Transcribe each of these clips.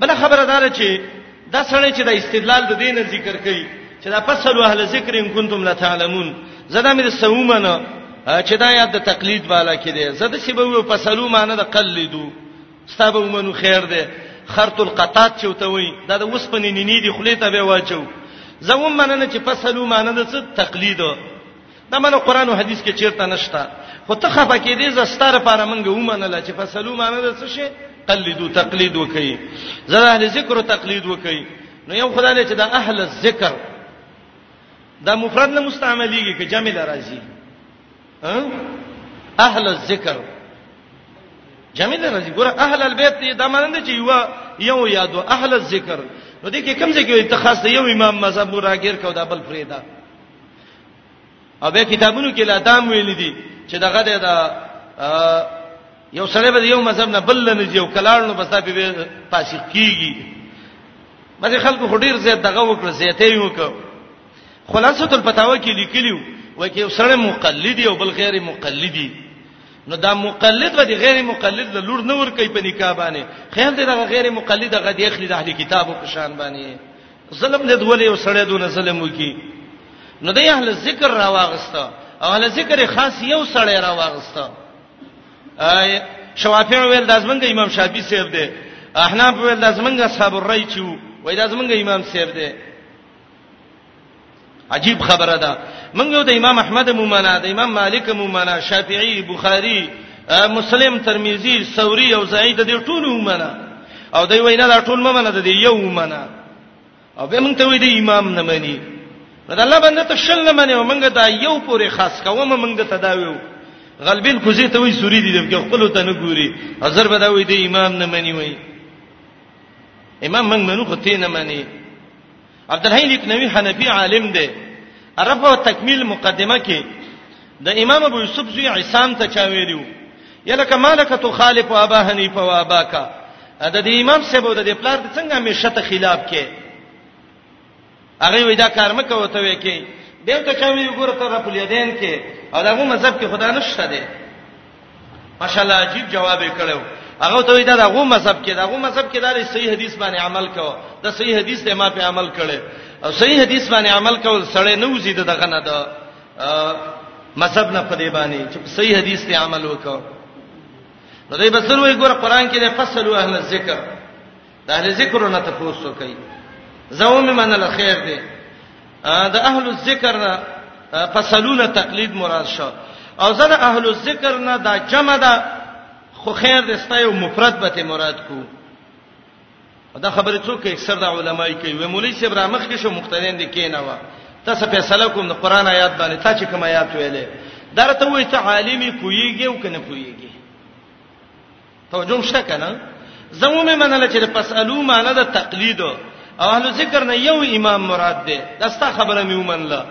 بل خبره دار چې دا سړی چې د استدلال د دین ذکر کوي چې دا فصل اهل ذکر ان کنتم لا تعلمون زدا مې سومنه چې دا یاد د تقلید بالا کې دی زده چې به فصلو معنی د قلیدو ستابه ومنو خیر دی خرط القطات چې وته وي دا د وسپنې نینې دی خلیته به واچو زوم مننه چې فصلو معنی د څه تقلید دا منو قران او حدیث کې چیرته نشتا خو ته خفه کې دې زستاره لپاره مونږ ومنل چې فصلو معنی د څه شي قلدو تقلید وکي زړه اهل ذکر او تقلید وکي نو یو خدای دې چې دا اهل الذکر دا مفرد نه مستعمليږي کې جمع راځي اهل الذکر جمع راځي ګوره اهل البيت دې دا معنی نه چې یو یو یادو اهل الذکر نو دې کې کوم ځای کې ته خاص یو امام مذهب راګیر کو دا بل فریدا او به کتابونو کې لا دام ویل دي چې دغه د یو سره به یو مذهب نه بل نه یو کلار نو بس په فاسق کیږي مګر خلکو خډیر زیات دغه وکړ زیاتې یو وکړ خلاصۃ الفتاوا کې لیکلیو وکي یو سره مقلدی او بل غیر مقلدی نو دا مقلد و دی غیر مقلد له لور نه ور کوي په نکاح باندې خیر دی دا غیر مقلد غدي اخلي د اهلي کتابو په شان باندې ظلم دې ولې یو سړی دونه ظلم وکي نو د اهل ذکر را واغسته او اهل ذکر خاص یو سړی را واغسته شوافی ویل د ازمنګ امام شافعي صاحب دی احناف ویل د ازمنګ اصحاب الرای چې وای د ازمنګ امام صاحب دی عجیب خبره ده موږ یو د امام احمد مومنا د امام مالک مومنا شافعی بخاری مسلم ترمذی ثوری او زاهد د دې ټولو مومنا او دوی وینا دا ټول مومنا د دې یو مومنا او به موږ ته وی دی امام نه مانی دا الله باندې ته شل نه مانی او موږ دا یو پورې خاص کوم موږ د تداویو غلبین کوزی ته وی سوري دي دغه خپل ته نه ګوري حضرت به دا وی دی امام نه مانی وی امام موږ منو خو ته نه مانی عبد الحی لکنوی حنفی عالم دی عرب او تکمیل مقدمه کې د امام ابو یوسف زوی عصام ته چا ویلو یلک مالک تو خالف ابا حنیفه و اباکا د دې امام سبو د دې پلار د څنګه همیشه ته خلاف کې هغه وې دا کار مکه وته وې کې دیم ته چا وی ګوره ته رب الیدین کې او دغه مذهب کې خدا نشته دی ماشاءالله عجیب جواب یې کړو هغه ته دا دغه مذهب کې دغه مذهب کې دا صحیح حدیث باندې عمل کو دا صحیح حدیث ته ما په عمل کړي او صحیح حدیث باندې عمل کول سړی نه وزي دغه نه ده مذهب نه پدې باندې چې صحیح حدیث ته عمل وکړو نو دې بسر وې ګور قران کې د فصل او اهل ذکر د اهل ذکر نه تاسو کوي زوم منل خیر دی د اهل الذکر نه فصلونه تقلید مراد شو او زه د اهل الذکر نه دا جمع ده خو خیر دې ستایو مفرد به مراد کو دا خبره څوک اکثر د علماي کوي و مولوی صاحب را مخ کې شو مختلین دي کینه وا تاسو فیصله کوم د قران آیات باندې تا چې کوم آیات ویلې درته وې ته عالمي کویږي او کنه کویږي توجه شته کنه زمو مې منله چې پسالو معنی د تقلید او اهل ذکر نه یو امام مراد ده دا ستا خبره مې ومنله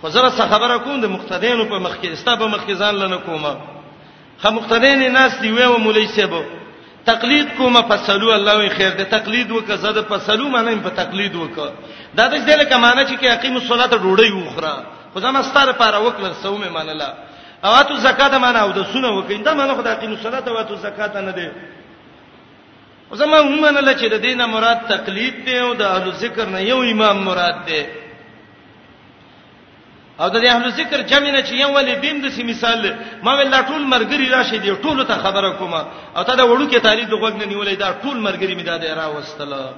خو زه سره خبره کوم د مقتدینو په مخ کې ستا په مخ کې ځان لنه کومه خه مقتدین ناس دی وې و مولای سیبو تقلید کومه فصلو الله وی خیر دې تقلید وکړه زده فصلو معنی په تقلید وکړه دا د دې لکه معنی چې کې اقیم الصلاه ډوړی وخره خو زما ستاره پاره وکړه سومه منله اواتو زکات معنا او د سونه وکین دا معنا خدای قیم الصلاه اواتو زکات نه دی زما هم نه لچې د دینه مراد تقلید دی او د اهل ذکر نه یو امام مراد دی او د اهل ذکر جمع نه چې یو ولې بیم د سی مثال ما ول لا ټول مرګري راشي دی ټول ته خبره کومه او ته دا وړو کې تاریخ د غوګ نه نیولې دا ټول مرګري می دا دی را وستله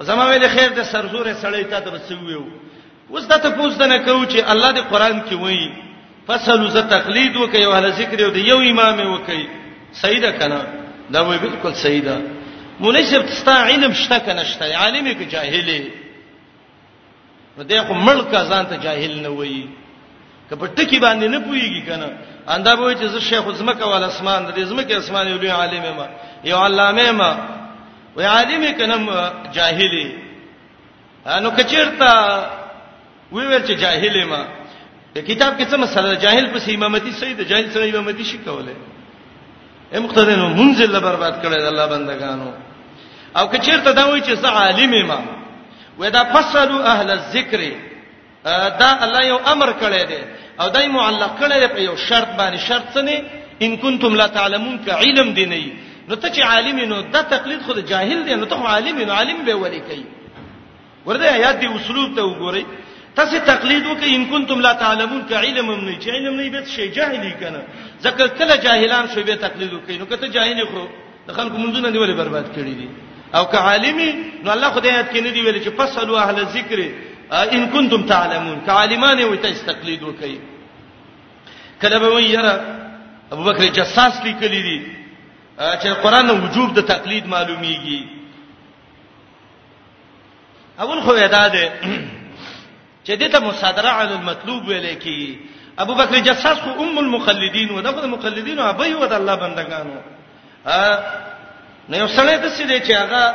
زما ویل خیر د سرزورې سړی ته د بسویو اوس دا ته پوښتنه نه کوو چې الله دې قران کې وایي فصلو ز تقلید وکي او هله ذکر یو دی یو امام وکي صحیح ده کنه دا وایي بالکل صحیح ده مولای صاحب ستا علم شته کنه شته عالم کې جاهلې دې خو ملک ځان ته جاهل نه وایي کپه ټکی باندې نه پويږي کنه اندا به چې زه شیخ زمکه ول اسمان د زمکه اسمان یو لوی عالم ما یو علامه ما وی عالم کنه جاهلی نو کچیرته وی ویل چې جاهل ما کتاب کې څه مسله جاهل پس امامتي صحیح ده جاهل سره امامتي شي کوله اے مقتدین منزل لا برباد کړی د الله بندگانو او کچیرته دا وی چې زه عالم ما ودا فصلوا اهل الذکر دا الله یو امر کړی دی او دای معلق کړی دی په یو شرط باندې شرط څه نه ان کنتم لا تعلمون ک علم دی نه نو ته چې عالم نو دا تقلید خود جاهل دی نو ته عالم نو عالم به ولي کوي ورته آیات دی اسلوب ته وګورئ تاسو تقلید وکئ ان کنتم لا تعلمون ک علم نه چې علم نه به شي جاهلی کنه ځکه کله جاهلان شوی به تقلید وکئ نو کته جاهل خو د خلکو منځونه دی ولې برباد کړی دي او که عالمي نو الله خدای یاد کینې دی ویل چې فسلوا اهل الذکر ان کنتم تعلمون که عالمانه وي تاسو تقلید وکړئ کله به ویره ابو بکر جساس لیکلی دي چې قران نه وجوب د تقلید معلومیږي اول خو ادا ده چې دې ته مصادره علی المطلوب ویل کی ابو بکر جساس خو ام المقلدین و دغه مقلدین او ابي و د الله بندگانو نه یو سړی د سیده چې هغه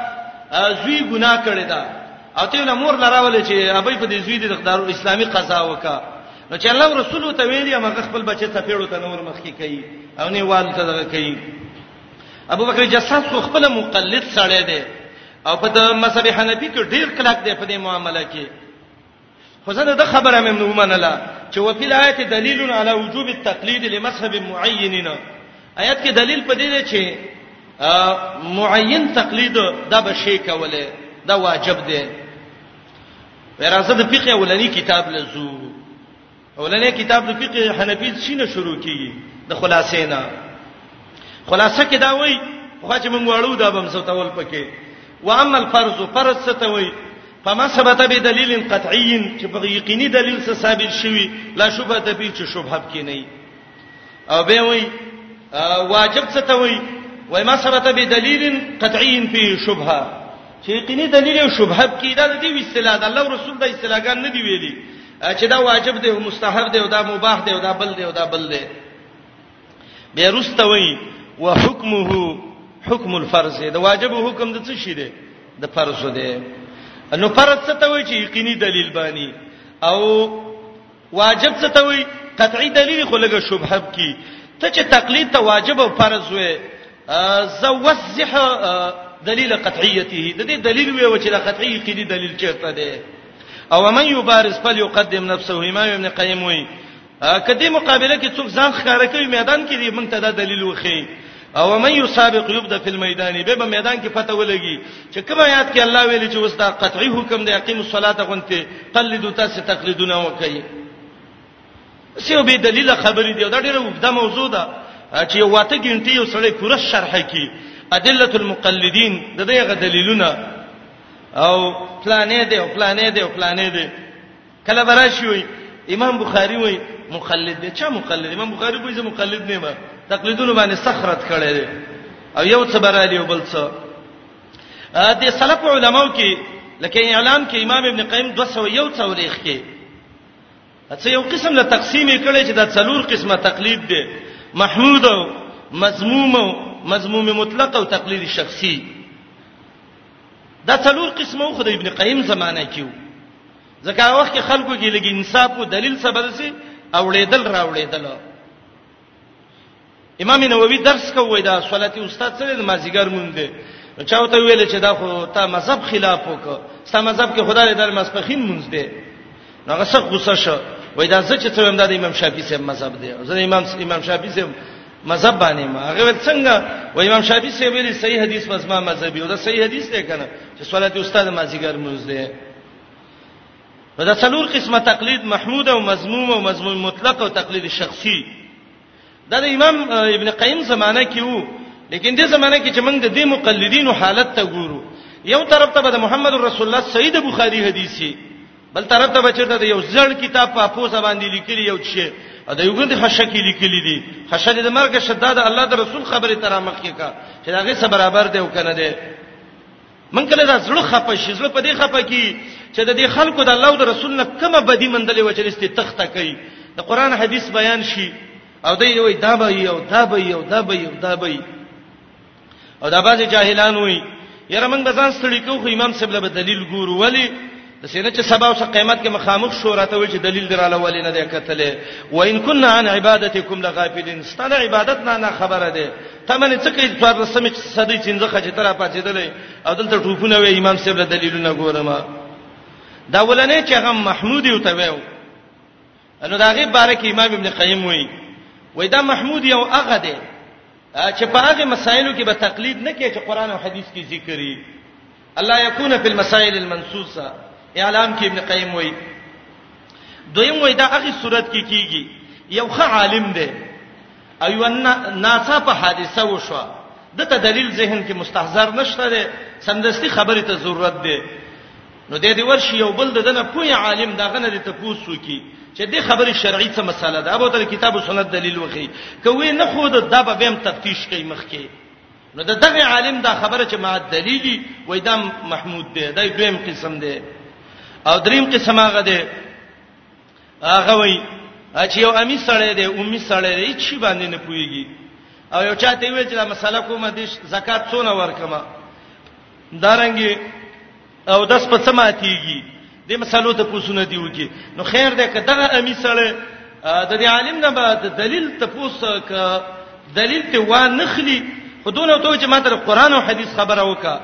زوی ګناه کړی دا او ته له مور لراول چې ابي په دې زوی د دارو اسلامي قضا وکا نو چې الله رسول ته ویلی هغه خپل بچی ته پیړو ته نور مخ کی کوي او نه والته دغه کوي ابو بکر جساس خو خپل مقلد سړی دی او په د مذهب حنفي کې ډیر کلک دی په دې معاملې کې خو زه د خبره مې نو منله چې و په آیت دلیل علی وجوب التقلید لمذهب معینین آیت کې دلیل په دې دی چې معین تقلید دا به شی کوله دا واجب دی ورازه د فقه ولنی کتاب لزو اولنې کتاب د فقه حنفي سینه شروع کیږي د خلاصې نه خلاصه کې دا وایي خو چې موږ وړو دا بم ستول پکې و اما الفرض فرض ستوي فما ثبت بدلیل قطعی چې په یقیني دلیل سره ثابت شوی لا شبهه ته پیچ شبهه کې نه او به وای واجب څه ته وای وای ما ثبت به دلیل قطعی فی شبهه چې یقیني دلیل او شبهه کې دا د دې اصطلاح د الله رسول د اصطلاحګان نه دی ویلي چې دا واجب دی او مستحب دی او دا مباح دی او دا بل دی او دا بل دی به رسته وای وحکمه حکم الفرض دی واجب حکم د څه شي دی د فرض دی نو فرض څه ته وای چې یقیني دلیل باندې او واجب څه ته وي قطعي دلیل خو لګه شبهه کی ته چې تقلید ته واجب او فرض وې زوزح دلیل قطعیته د دې دلیل وی و چې د قطعی قیدی دلیل چیرته دی او من یبارز فل یقدم نفسه امام ابن قیم وی کدی مقابله کې څوک ځان ښکارا کوي میدان کې دی موږ ته دا دلیل وخی او من یسابق یبدا فی المیدان به په میدان کې پته ولګي چې کوم آیات کې الله ویلي چې وستا قطعی حکم دی اقیم الصلاه غونته قلدو تاسو تقلیدونه وکړي سیو به دلیل خبرې دی دا ډیره وګدا موضوع ده چې یو واته ګنټي یو سړی پوره شرح کی ادله المقلدین د دې غ دلیلونه او پلانې دی او پلانې دی او پلانې دی کله براشي وي امام بخاری وي مقلد دی چا مقلد امام بخاری کوی زه مقلد نه ما تقلیدونه باندې سخرت کړي دي او یو څه برالی او بل څه د سلف علماو کې لکه اعلان کې امام ابن قیم 200 یو څه ولیخ کې اته یو قسم له تقسیم کړي چې دا څلور قسمه تقلید دی محمود او مذموم او مذموم مطلق او تقلید شخصي دا څلور قسمه خو د ابن قیم زمانه کې وو ځکه هغه وخت کې خلکو کې لګي انصاف او دلیل سبب سي اوړېدل راوړېدل امام نووي درس کوي دا صلاتي استاد سره د مازیګر مونږ دی چاو ته ویل چې دا خو تا مذهب خلاف وکړه ستا مذهب کې خدای دې ماسپخین مونږ دی نو هغه سخت غوسه شو وای دا څه چې څه هم د امام شافعي سره مذهب دی زه امام امام شافعي سره مذهب باندې ما هغه څنګه و امام شافعي سره ویل صحیح حدیث پس ما مذهبي او دا صحیح حدیث دی کنه چې صلاتي استاد مازیګر مونږ دی نو دا څلور قسمه تقلید محمود او مذموم او مذموم مطلق او تقلید شخصي دا د امام ابن قیم زمانہ کې وو لیکن دې زمانہ کې چې موږ د دې مقلدینو حالت ته ګورو یو طرف ته به د محمد رسول الله سید بخاری حدیثي بل طرف ته بچته د یو ځړ کتاب په پوسه باندې لیکلی یو شی ا د یو غند خشه کې لیکلی دي خشه د مرګ شداد الله د رسول خبره تر مخ کې کا چې هغه سره برابر دی او کنه دی من کله دا زړه خپه شي زړه په دې خپه کی چې د دې خلکو د الله او د رسول نه کومه بدی مندلې و چې لستې تخته کوي د قران حدیث بیان شي او دوی وي دا به یو دا به یو دا به یو دا به او دا بعضی جاهلان وي یره موږ ځان ستړي کوو خو امام صاحب له دلیل ګورو ولی د سینه چې سبا او قیامت کې مخامخ شو راته وی چې دلیل دراله ولې نه دی کتلې و ان كنا عن عبادتکم لغافلین ستنه عبادت نه نه خبره ده تمنه څه کوي پر رسمي صدې چنځه خچ تر پاتېدلې او دلته ټوپونه وی امام صاحب له دلیلونه ګورم دا ولنه چې هغه محمود یو ته ویو انو دا غي بارک امام ابن قیم وی وای دا محمود یو هغه دی چې په هغه مسایلو کې به تقلید نه کوي چې قران او حدیث کې ذکر وي الله یکون فی المسائل المنصوصه اعلام کې ابن قیم وای دویم وای دا هغه صورت کې کیږي یو ښه عالم دی ایو ناسا په حادثه وشو دته دلیل ذهن کې مستحضر نشته سندستی خبره ته ضرورت دی نو د دې ورشي یو بل دنه پوی عالم دا غنه د تپوسو کی چې د خبرې شرعي څه مسله ده ابو تر کتاب او سنت دلیل وخی کوي نه خود دا به هم تفتیش کوي مخکې نو د دغه عالم دا خبره چې ما دلیلی وای دا محمود دی دا دویم قسم دی او دریم قسم هغه دی هغه وای چې یو امی سړی دی اومی سړی دی چې باندې نه پويږي او یو چاته ویل چې دا مسله کومه دي زکات څونه ورکما دارنګي او داس په څه ماتيږي د مسلو ته پوسونه دی وکي نو خیر ده که دغه امی سره د دې عالم نه بعد دلیل ته پوس ک دلیل ته و نخلی خودونه ته چې ماته قرآن او حدیث خبره وکا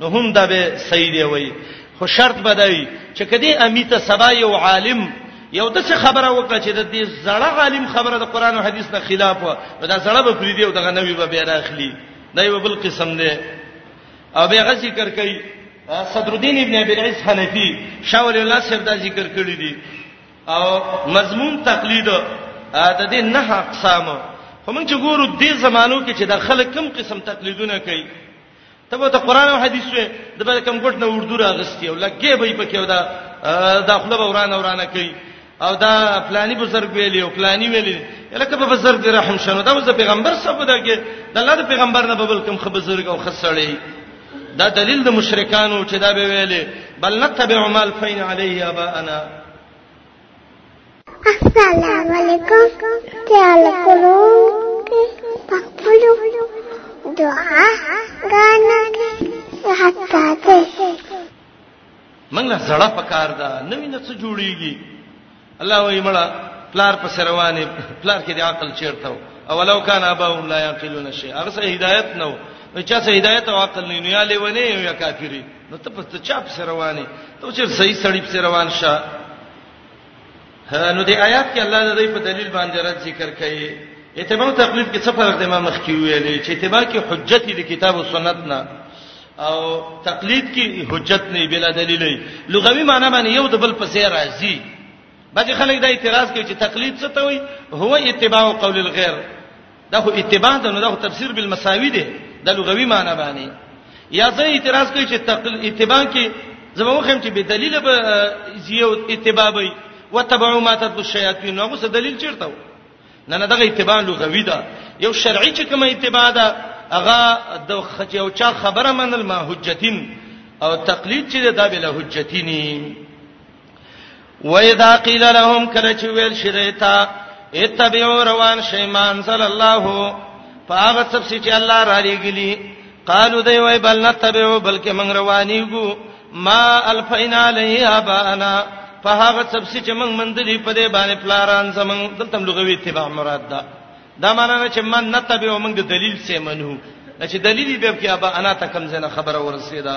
نو هم دا به صحیح دی وای خو شرط بدای چې کدی امی ته سبا یو عالم یو د څه خبره وکړه چې د دې زړه عالم خبره د قرآن او حدیث نه خلاف و دا زړه به فریدي او دغه نوی به بیا راخلی دا یو بل قسم دی او به غسی ذکر کوي صدر الدین ابن ابي العز حنفي شاول الله سر دا ذکر کړی دي او مضمون تقلید د دې نه اقسام هم چې ګورو د زمانو کې چې د خلک کم قسم تقلیدونه کوي ته به ته قران او حدیث وې د به کم ګټ نه اردو راغستی او لګي به پکې ودا داخله به ورانه ورانه کوي او دا فلانی بزرګ ویلی او فلانی ویلی الکه په بزرګ رحم شنو دا د پیغمبر صاحب دا کې د الله د پیغمبر نه بل کوم خبرزرګ او خسړی دا دلیل د مشرکانو چې دا به ویلې بل نتبع مال فین علیه ابانا السلام علیکم تعال کولو پخپلو دعا غانا حتا ته موږ له زړه پکار ده نوې نه څه جوړیږي الله وایي مړه پلار په سروانه پلار کې د عقل چیرته او ولو کان اباهم لا یعقلون شیء هغه سه هدایت نه و نو چا سه هدایت او عقل نه یا لیونه یا کافری نو ته په چا په سروانه ته چې صحیح سړی په سروان شه نو دې آیات کې الله د دې په دلیل باندې رد ذکر کړي اتباع تقلید کې څه فرق دی ما مخکې ویلې چې اتباع کې حجت دی کتاب او سنت نه او تقلید کې حجت نه بلا دلیل دی لغوي معنی باندې یو د بل په سیر راځي بعضی خلک دا اعتراض کوي چې تقلید څه ته وایي هو اتباع قول الغیر دا خو اتباع ده نو دا خو تفسیر بالمساوی دی د لغوي معنی باندې یا زه اعتراض کوي چې تقل اتباع کې زموږ هم چې به دلیل به زیو اتباع وي وتبعوا ما تتلو الشیاطین نو څه دلیل چیرته و نه نه دغه اتباع لغوي ده یو شرعي چې کومه اتباع ده هغه د خچو چا خبره منل ما حجتین او تقلید چې دا بل حجتینی وَإِذَا قِيلَ لَهُمْ کله چې ویل شي دیتا اتبعوا روان شي ما انزل الله فاغه څه چې الله را لېګلی قالو دی وای بل نه تبعو بلکې موږ روانيګو ما الفینا علیه ابانا فهغه تفسیر چې موږ مندلې په دې باندې پلاران زمون دلته لغوي اتباع مراد ده دا معنی نه چې من نه تبع موږ د دلیل سه منو چې دلیل به کې ابا انا ته کم زنه خبره ورسېده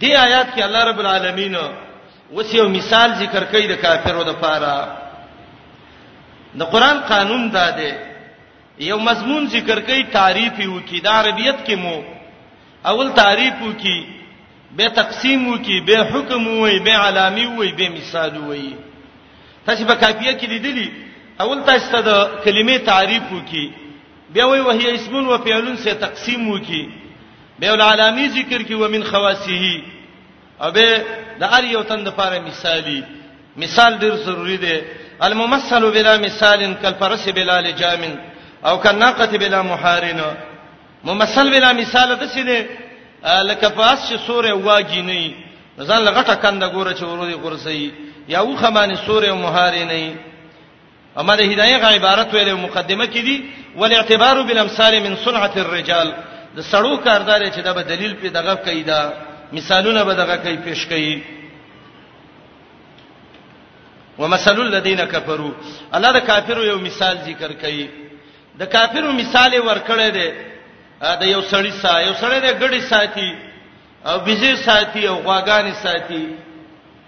دی آیات کې الله رب العالمین وس یو مثال ذکر کوي د کافرو د پاره د قران قانون دا دی یو مضمون ذکر کوي تعریف یو کی د عربیت کې مو اول تعریف یو کی به تقسیم یو کی به حکم وای به علامی وای به مثال وای تاسو په کاپیه کې لیدلی اول تاسو ته د کلمې تعریف یو کی بیا وای وهي اسمون و فعلون سه تقسیم یو کی به العالمی ذکر کی ومن خواصه او به د ار یو تند لپاره مثالی مثال ډیر ضروری دی الممثل بلا مثال کالفرس بلا لجام او کالناقه بلا محارن ممثل بلا مثال د څه دی لکه پاس چې سورې واګی نه ځان لغټه کنده ګوره چې ورو دي قرسي یا وخمانه سورې او محارن نه اما د هدايه غ عبارت ویلې مقدمه کې دي ول اعتبار بالامثال من صنعه الرجال د سړو کاردار چې دا به دلیل په دغه کوي دا مثالونه به دغه کوي پیش کوي ومثل الذين كفروا الله د کافرو یو مثال ذکر کوي د کافرو مثال ورکړی دی دا یو سړی سا یو سړی د ګړی ساتي او بيزي ساتي او غواګانی ساتي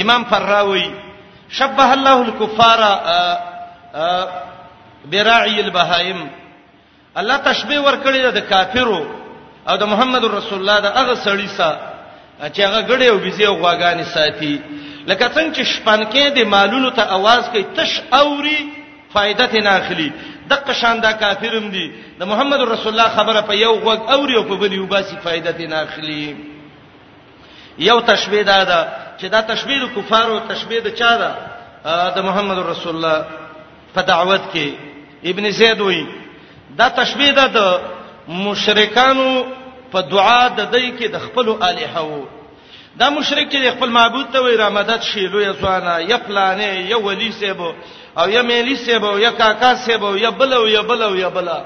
امام فراوی شبه الله الكفار براعي البهائم الله تشبيه ورکړي د کافرو او د محمد رسول الله د هغه سړی سره چې هغه غړي او بيزي او غواګانی ساتي لکه څنګه چې شپنکې د مالونو ته आवाज کوي تش اوري فائدت نه اخلي د قشان دا کافرم دي د محمد رسول الله خبره په یو غوږ اوري او په بل یو باسي فائدت نه اخلي یو تشبیه دا ده چې دا تشبیه د کفارو تشبیه د چا ده د محمد رسول الله په دعوت کې ابن زید وایي دا تشبیه ده د مشرکانو په دعا د دې کې د خپل الہه وو دا مشرک چې خپل معبود ته وی را مدد شي لوی ځوانا یا پلانې یا ولی سیبو او یا مېلی سیبو یا کاکا سیبو یا بلو یا بلو یا بلا, یا بلا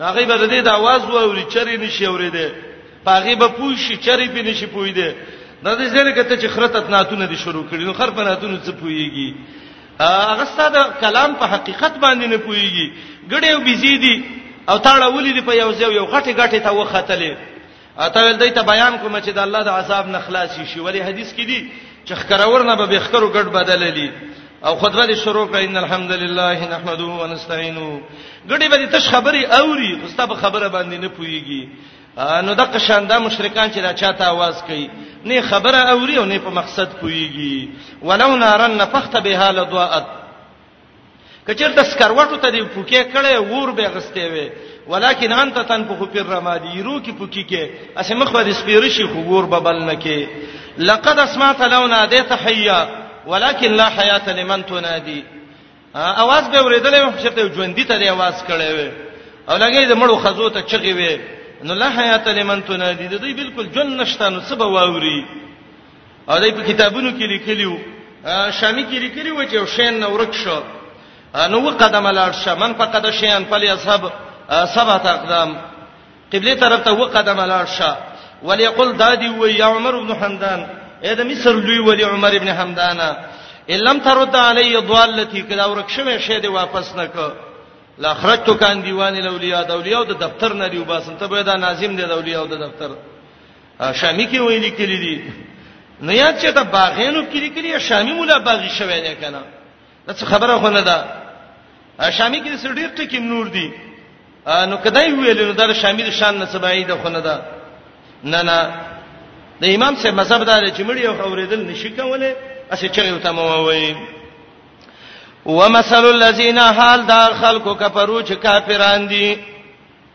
هغه به د دې د आवाज ووري چری نشي اوریده پاغي به پوي شي چری په نشي پوي دي د دې ځل کته چې خرتت ناتونه دي شروع کړي نو خر په ناتونه څه پويږي هغه ستاسو کلام په حقیقت باندې نه پويږي ګړې او بيزي دي او تاړه ولې دي په یو ځای یو غټه غټه ته وختلې اته ول دای ته بیان کوم چې د الله د عذاب نه خلاص شي ولی حدیث کې دي چې خکرور نه به بخکرو ګډ بدل لې او خطبه دې شروع کړه ان الحمدلله نحمده ونستعینو ګډي به تش خبري اوري خو ستاسو خبره باندې نه پويږي نو د قشاندا مشرکان چې دا چاته आवाज کوي نه خبره اوري او نه په مقصد پويږي ولو نارن نفخت بها لضاءت کچر د سکروټو ته دی پوکې کړي ور به غستې وي ولکن انت تن په خو پر رمادي یرو کې پوکې کې اسې مخ به سپیر شي خو ور به بل نه کې لقد اسمعت لو ناديت حيا ولكن لا حياه لمن تنادي اواز به ورېدلې مخ شته ژوندۍ ته دی اواز کړي وي او لګي د مړو خزو ته چغي وي نو لا حیات لمن تنادی د دوی بالکل جن نشته نو څه به واوري او دای په کتابونو کې لیکلیو شامی کې لیکلی و چې شین نو ورک شو نو قدم لاړ شه من فقد شین فلی اصحاب سبعه اقدام قبله طرف ته و قدم لاړ شه وليقل دادی و یا عمر ابن حمدان اې د مصر لوی ولی عمر ابن حمدان ان لم ترد علی ضالتی کدا ورک شوه شه دی واپس نک لا خرجت کان دیوان الاولیاء د اولیاء د دفتر نه دی وباسم ته به دا ناظم دی د اولیاء د دفتر شامی کې ویل کېلې دي نه یاد چې دا باغینو کې لیکلي شامی مولا باغی شوی نه کنه دا څه خبره خو نه ده شامی کې سړي ټکی نور دي نو کدی ویل نو دا شامی د شان نه سبعی ده خو نه ده نه نه د امام صاحب مذهب دا چې مړی او اوریدل نشي کوله اسې چغه ته مو وایي ومثل الذين حال دا خلکو کفرو چې کافران دي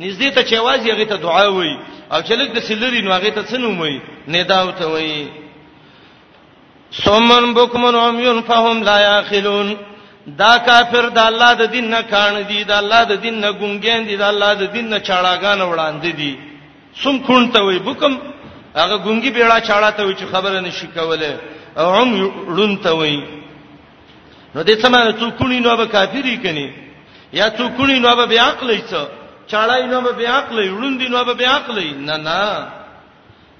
نږدې ته چې आवाज یې غته دعا وای او چې لګ د سلری نو هغه ته څنوم وای نداو ته وای سومن بوکمن هم یون فهم لا یاخلون دا کافر د الله د دین نه کان دي د الله د دین نه ګونګین دي د الله د دین نه چاړاګان وړاندې دي سم کون ته وای بوکم هغه ګونګي بیړه چاړه ته وای چې خبره نشي کوله او هم لون ته وای نو دې سمانه څو کونی نو به کافری کني یا څو کونی نو به بیا عقل ایڅ چاړای نو به بیا عقل وړوندې نو به بیا عقل نه نه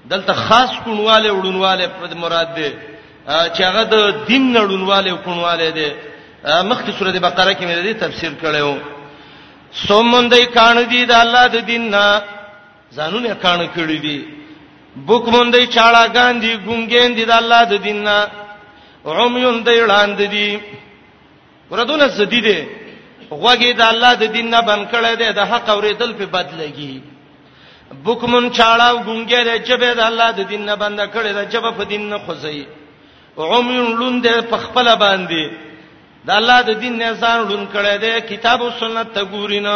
دلته خاص کونواله وړونواله پر مراد ده چې هغه د دین نړونواله کونواله ده مخکې سورته بقره کې مې دې تفسیر کړو سومندې کان دي د الله د دین نه ځانونه کانه کړی دي بوکمن دی چاړاګان دي ګونګین دي د الله د دین نه عميون دی وړاند دي وردونه زدي دي غوګي د الله د دین نه بن کړي دي د حق اوریدل په بد لګي بوکمن چاړاو ګونګی دی چې به د الله د دین نه بند کړي دا چې په دین نه خوځي عميون لوند په خپل باندې د الله د دین نه ځان لون کړي دي کتاب او سنت ته ګورینه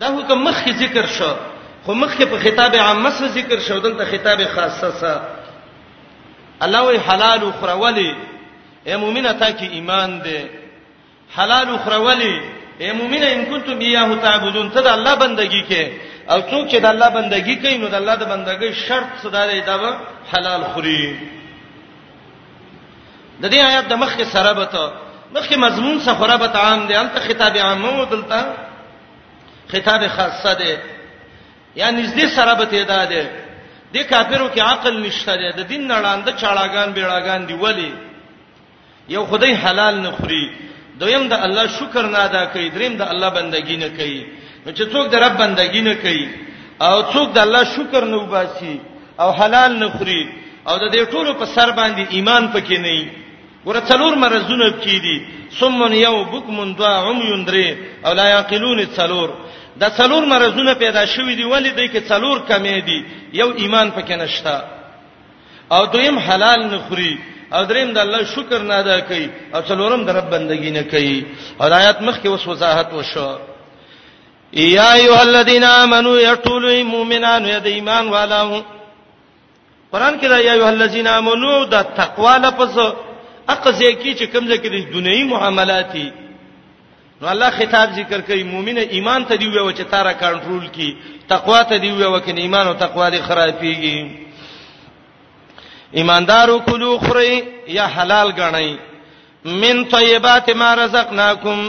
دا حکم مخکې ذکر شو خو مخکې په خطاب عامه سره ذکر شو دلته خطاب خاصه سره الله وی حلال خورولې اے مؤمنه تا کې ایمان دې حلال خورولې اے مؤمنه ان کنتم بیاه تعبدون ته د الله بندگی کې او څوک چې د الله بندگی کوي نو د الله د بندګۍ شرط صدا دی دا حلال خوري د دې آیات د مخکې سره به ته مخکې مضمون سره به عام دی انت خطاب عام مو دلته خطاب خاصه دی یا نږدې سره به ته دا دی د کافرو کې عقل نشته دی د دین نړاند چاړاګان بیړاګان دی ولی یو خدای حلال نه خوري دویم د الله شکر نه ادا کوي دریم د الله بندگی نه کوي نو چې څوک د رب بندگی نه کوي او څوک د الله شکر نه وباسي او حلال نه خوري او د دې ټولو په سر باندې ایمان پکې نه وي ګوره څلور مرزونه پکې دي سمون یو بوکمون دوا عمیون درې او لا یاقلون څلور دا څلور مرزونه پیدا شوې دي ولې دې کې څلور کمې دي یو ایمان پکې نشته او دویم حلال نه خوري او دریم د الله شکر نه ادا کوي او څلورم د رب بندگی نه کوي او آیات مخکې وس وضاحت وشو یا ایه الذین آمنو یا ټول مومنان یا د ایمان والو قران کې دا یا ایه الذین آمنو د تقوا لپس اقزه کی چې کوم ځکه د دنیوي معاملاتي نو الله خطاب ذکر کوي مؤمن ایمان ته دی ویو چې تارا کنټرول کی تقوا ته دی ویو کنه ایمان او تقوا دی خرابېږي ایماندارو کلو خوري یا حلال غنئ من طیبات ما رزقناکم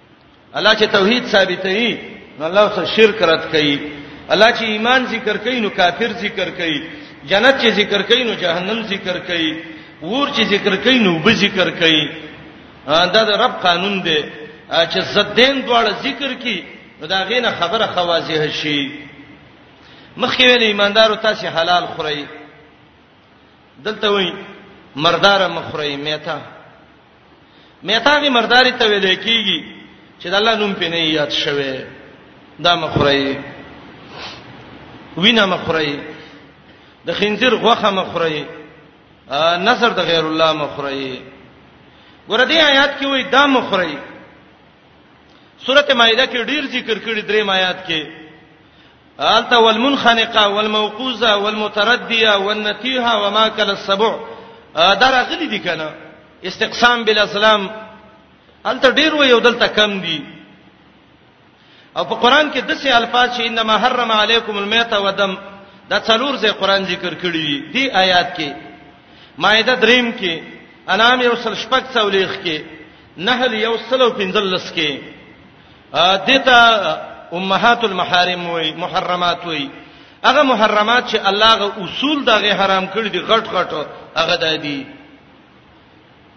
الله چې توحید ثابتوي نو الله سره شرک رد کوي الله چې ایمان ذکر کوي نو کافر ذکر کوي جنت چې ذکر کوي نو جهنم ذکر کوي ور چې ذکر کوي نو به ذکر کوي دا د رب قانون دی چې زدین دواړه ذکر کی نو دا غینه خبره خوازه شي مخکې ویل ایماندارو تاسو حلال خورئ دلته وایي مردار مخری میته میثاق مرداری ته ویل کیږي چې د الله نوم په نه یاد شوه دا مخری وینا مخری د خنزیر غوخه مخری نظر د غیر الله مخری ګور دې آیات کې وای دا مخری سورته مائده کې ډیر ذکر کړي درې آیات کې الته والمنخنقه والموقوزه والمترديه والنتيهه وما كل السبع دا راغلي دي کنه استقسام بالاسلام الته ډیر و یو دلته کم دي او په قران کې دسه الفاظ چې انما حرم علیکم المیت ودم دا څلور ځای قران ذکر کړی دی دی آیات کې مائده دریم کې انام یو سل شپږ څولېخ کې نحل یو سل او پنځلس کې دته امهات المحارم وای محرمات وای هغه محرمات چې الله غ اصول دغه حرام کړی دي غټ غټ هغه دادي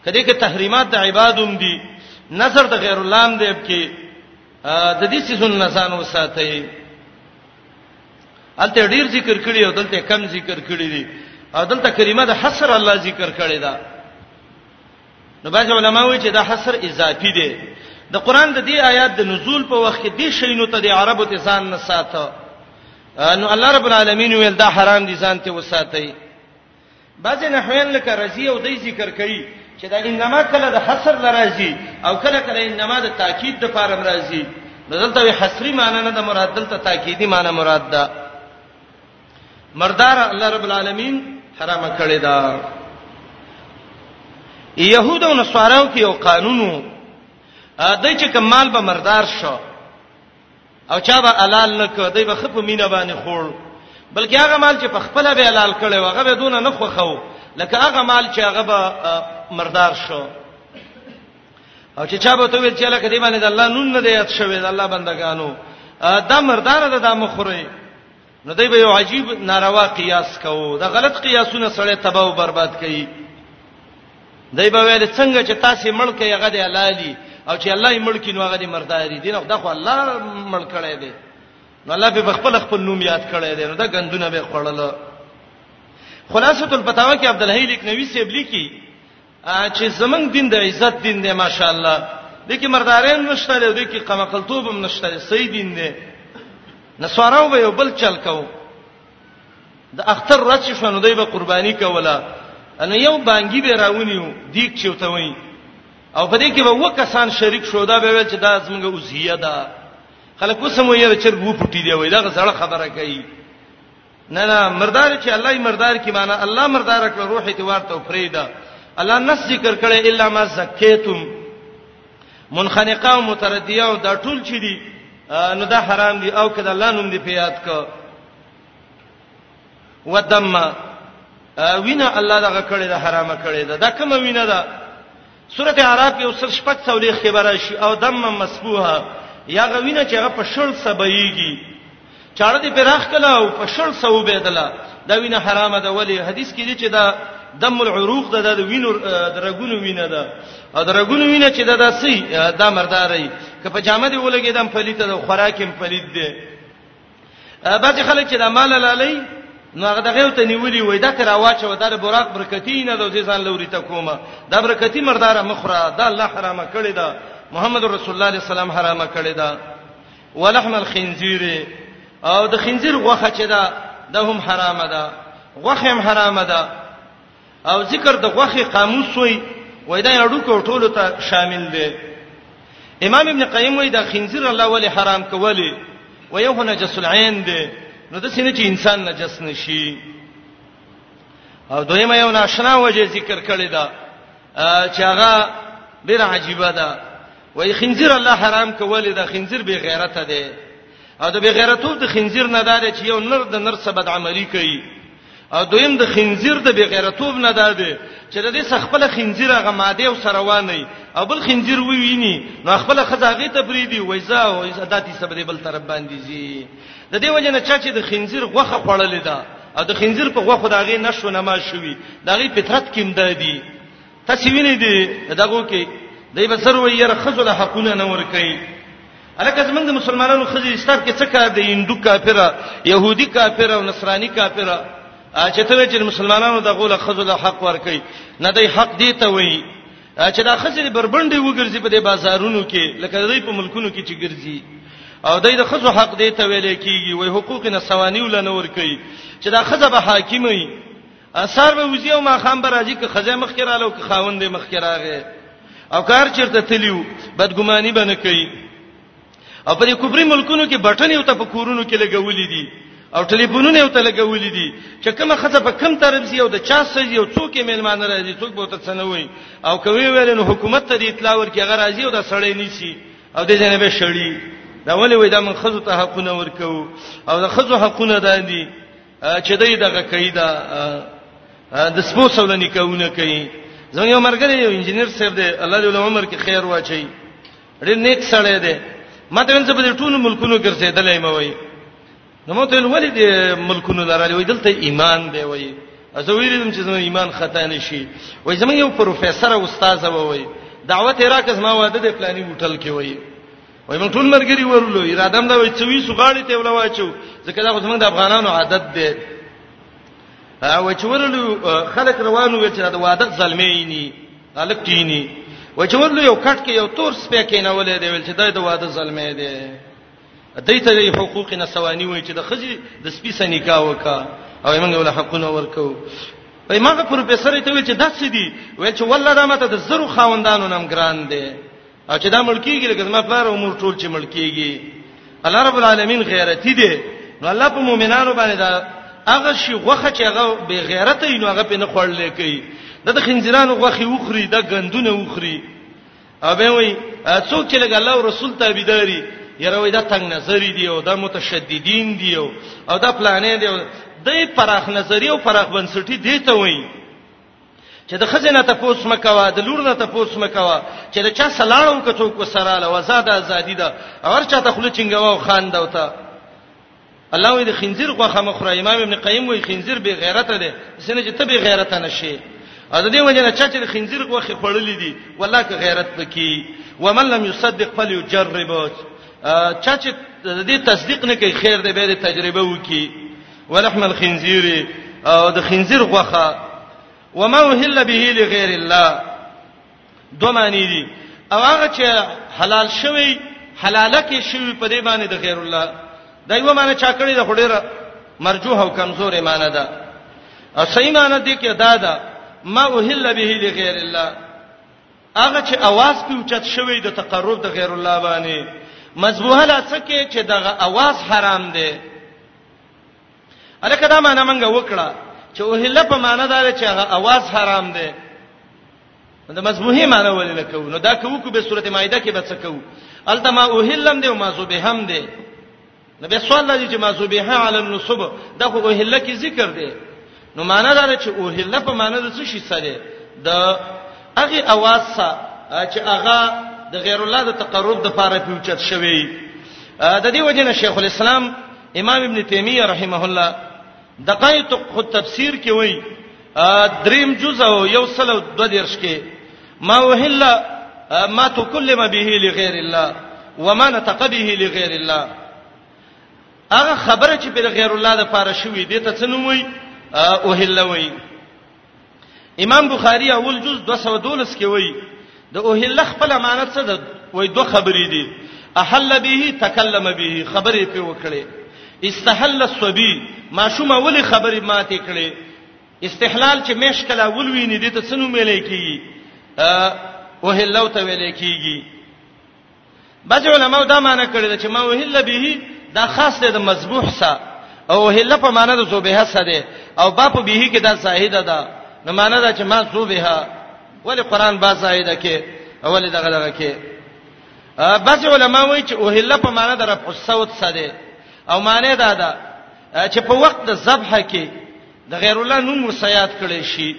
کله کې تحریمات د عبادوم دي نظر د غیر الله هم دی کې د دې سيزون نسان وساتي الته ډیر ذکر کړی او دلته کم ذکر کړی دي او دلته کریمه د حسر الله ذکر کړی ده نو بعض علما وایي چې دا حصر اضافي دی د قران د دې آیات د نزول په وخت کې دې شینو ته د عربو ته ځان نه ساته نو الله رب العالمین ویل دا حرام دي ځان ته وساتي بعض نحوین لکه رضی او دې ذکر کوي چې دا انما کله د حصر لراځي او کله کله انما د تاکید د پاره مرাজি نو دلته وی حصری معنی نه د مراد دلته تاکیدی معنی مراد ده مردار الله رب العالمین حرام کړی دا يهودو نو سوارو کې یو قانونو دای چې کمال به مردار شو او چا به حلال نه کړ دای به خپ مینه باندې خور بلکې هغه مال چې په خپل به حلال کړي هغه به دونه نه خوخو لکه هغه مال چې هغه به مردار شو او چې چا به ته ویل چې لکه دې باندې د الله نون نه دی یاد شوی د الله بندگانو دا مردار ده دا مخوري نو دی به یو عجیب ناروا قیاس کوو دا غلط قیاسونه سره تباہ او برباد کوي دی به ویل څنګه چې تاسو ملک یې غدي حلالي او چې الله یې ملک نو غدي مرداري دین خدای خو الله ملک کړی دی نو الله به خپل خپل نوم یاد کړی دی نو دا غندونه به خړل خلاصۃ الفتاوا کې عبد الحی لیک نوی سیب لیکي چې زمنګ دین د عزت دین دی ماشاءالله د کی مردارین نشته دی د کی قمقلتوب هم نشته دی صحیح دین دی نسوارو به یو بل چل کو د اختر رچ شونه دوی به قرباني کوله ان یو بانګي به راونیو دیک چوته وای او په دې کې به وکسان شریک شو دا به ویل چې دا زمونږه اوزیه ده خلک وسمو یې چرګ وو پټی دی وای دا غزړه خبره کوي نه نه مردار چې الله یې مردار کی معنا الله مردار کړ روح ته ورته فریدا الله نس ذکر کړي الا ما زکیتم منخنقه او متردیه او دا ټول چي دي نو دا حرام دي او کله الله نوم دی پیات کو ودم وینا الله دغه کړي دا حرامه کړي دا, دا کومه وینا ده سورته اعراف یو سل شپږ څولېخ کې براشي او دم مسبوها یا غوینه چې هغه په شړ سبېږي چاړه دې پراخ کله او په شړ سو بيدله دا وینه حرامه ده ولی حدیث کې دي چې دا دم العروق ده د وینو درګونو وینه ده او درګونو وینه چې دا داسي دا مرداري که په جامه دی ولګې دم پلیته ده خوراکم پلیت ده بعضی خلک چې د مال لالي نو هغه دغه ته نیولي وای دا تر واچ و دا براق برکتی نه د ځان لوري ته کومه دا برکتی مردار مخره دا الله حرامه کړی دا محمد رسول الله صلی الله علیه وسلم حرامه کړی دا ولحم الخنزیر او د خنزیر غوخه چې دا د هم حرامه ده غوخه هم حرامه ده او ذکر د غوخه قاموس وای وای دا اډو کو ټولو ته شامل دی امام ابن قیم وای دا خنزیر الله ولی حرام کولی وای هو نجس العين دی نو د سینې چې انسان نجس نشي او دویمه یو ناشنا وجه ذکر کړی دا چې هغه ډیر عجیبه ده وای خنزیر الله حرام کولی دا خنزیر به غیرت ده او د بغیرتوب د خنزیر نه دار چې یو نر د نر سبد عملی کوي او دویم د خنزیر د بغیرتوب نه ده چې د دې سخپل خنزیر هغه ماده او سروانه او بل خنزیر وی ویني نو خپل خزاغه ته بریدي وایزا او عادتي سبب بل تر باندې زی د دې وجه نه چې د خنزیر غوخه خړلې ده او د خنزیر په غوخه داغه نشو نما شوی داغه فطرت کې امدادي تاسو وینئ دي دغه کې دای به سر ویره خزو له حقونه نه ور کوي الکه زمونږ د مسلمانانو خزي استاد کې څه کار دی هندو کافره يهودي کافره او نصراني کافره چې ته چې مسلمانانو د غول خزو له حق ور کوي نه دی حق دی ته وایي چې دا خزې بربندې وګرځي په دې بازارونو کې لکه دوی په ملکونو کې چې ګرځي او دای د خزو حق دی ته ویل کیږي وای حقوق نه سوانی ولنور کوي چې دا خزه به حاکمي اثر به وزي او ما خام به راځي که خزه مخ کې رالو که خاوند یې مخ کې راغی او کار چیرته تلیو بدګماني بنه کوي او په دې کوبري ملکونو کې بټنې او ته په کورونو کې لګولې دي او ټلیفونونه او ته لګولې دي چې کومه خزه په کم طرف سي او د چا سي او څوک یې میلمان راځي څوک به ته څنوي او کوي ویل نو حکومت ته دې اطلاع ورکړي هغه راځي او دا سړی نیسی او دې جنې به شړی دا ولې وای دا من خزو ته حقونه ورکو او دا خزو حقونه دادي چې دای دغه کوي دا د سپو سوله نکاحونه کوي زموږ یو مرګره یو انجنیر صاحب دی الله دې له عمر کې خیر واچي ډېر نیک سړی دی ماته ونځ په ټولو ملکونو ګرځېدلای مې وای نو ماته ولې دې ملکونو لرالې وای دلته ایمان دی وای زه ویلم چې زموږ ایمان خطا نشي وای زموږ یو پروفیسور او استاد وای دعوت راکز ما واده د پلاني هوټل کې وای وای موږ ټول مرګري ورلو اراده هم دا وای چې وی سغاړي ته ولا واچو ځکه دا خو زمونږ د افغانانو عادت دی او چې ورلو خلک روانو وی چې دا واده ظلمي ني الک کینی و چې ورلو یو کټ کې یو تور سپې کې نه ولې دی ول چې دا د واده ظلمي دی دای ته د حقوق نه سوانی وای چې د خزي د سپي سره نکاح وکا او موږ ول حقونه ورکو وای ماغه پروفیسور ته وی چې داسې دی وای چې ولله دا ماته د زرو خاوندانو نام ګران دی او چې دا ملکیږي لکه زما پلار او مور ټول چې ملکیږي الله رب العالمین غیرتی دی نو الله په مؤمنانو باندې دا هغه شی غوخه چې هغه به غیرت نو هغه په نه خړلې کوي د خنزیرانو غوخي وخري د غندونه وخري او به وي څوک چې لګ الله او رسول تابعداري یره وای دا تنگ نظری دی او دا متشددین دی او دا پلانې دی د پراخ نظری او پراخ بنسټی دی ته وای چې د خزینه ته پوس مکوا د لور نه ته پوس مکوا چې د چا سلاړو کڅو کو سره له وزاده ازادي ده اور چا ته خلک چنګوا خان دا وتا الله وی د خنزیر غوخه مخره امام ابن قیم وی خنزیر به غیرت ده سینه چې ته به غیرت نه شي او د دې وجه نه چې د خنزیر غوخه خړلې دي والله که غیرت پکې ومن لم يصدق فليجرب چا چې د دې تصدیق نه کوي خیر دې به تجربه وکي ولحم الخنزير او د خنزیر غوخه وما وهل به لغیر الله دوه معنی دي او هغه چې حلال شوی حلاله کې شوی په دې باندې د غیر الله دا یو معنی چا کړی د خډیره مرجوح او کمزور ایمان ده او صحیح معنی دي کې دا ده ما وهل به لغیر الله هغه چې आवाज په اوچت شوی د تقرب د غیر الله باندې مذبوحه لاسکه چې دغه आवाज حرام دی الکه دا معنی منګه وکړه چې اوهله په معنی دا چې هغه आवाज حرام دی دا مذموهي معنی ولې نه کوو نو دا کوو کو به سورته مائده کې به څه کوو الته ما اوهلم دی او ما زبهم دی نو به سوال لږی چې ما زبیحه علی النصب دا خو اوهله کې ذکر دی نو معنا دا ده چې اوهله په معنا د څه شي سره د هغه اواز سره چې هغه د غیر الله د تقرب د پاره پیوچت شوی د دې وجنه شیخ الاسلام امام ابن تیمیه رحمه الله دقایق خو تفسیر کې وایي دریم جزء او یو سل او دو دیرش کې ما وهل ما تکلم به لغیر الله وما نتقبه لغیر الله هغه خبره چې پر غیر الله د پاره شوې دي ته څه نوم وي او هله وي امام بخاری اول جز 212 کې وایي د او هله خپل معنی څه ده وای دوه خبرې دي احل به تکلم به خبرې په وکړي استحل الصبي ماشومه ولې خبرې ماته کړي استحلال چې مېش کلا ولوینې دي ته څنو ملې کیږي او هلو ته ویلې کیږي بعض علماء دا معنی کړی دا چې ما وهل به دا خاص دی د مذبوح سره او وهل په معنی د زوبه سره دی او با په به کې دا زاهد ده نو معنی دا چې ما زوبه ولی قران با زاهد کې اولی دغه دغه کې بعض علماء وایي چې وهل په معنی د رفع الصوت سره دی او معنی دا ده چې په وخت د ذبح کې د غیر الله نوم مسیات کړي شي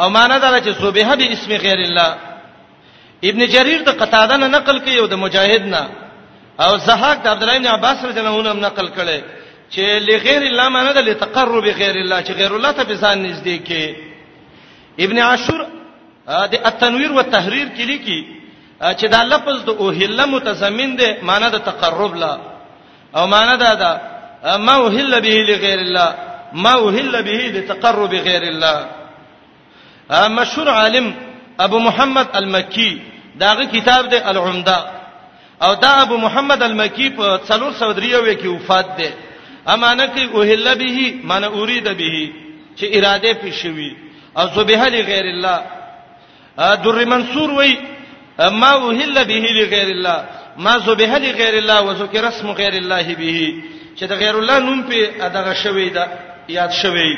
او معنا دا چې سبح به اسم غیر الله ابن جرير د قتاده نه نقل کوي او د مجاهد نه او زهاق د عبد الله بن عباس رضی الله عنه نقل کړي چې لغیر الله معنا د لتقرب غیر الله چې غیر الله ته ځان نږدې کې ابن عاشور د التنویر و تحریر کې لیکي چې دا لفظ د اوهله متضمن دی معنا د تقرب لا او معنا دا ده ما وهل به لغیر الله ما وهل به لتقرب غیر الله مشهور عالم ابو محمد المکی داغه کتاب دی العمده او دا ابو محمد المکی په 303 کې وفات دی امانه کې اوهل به معنی اريد به چې اراده پې شوی او ذبیح لغیر الله در منصور وای ما وهل به لغیر الله ما ذبح لغیر الله وذکر اسم غیر الله به چې د غیر الله نوم په ادغه شوی دا یاد شوی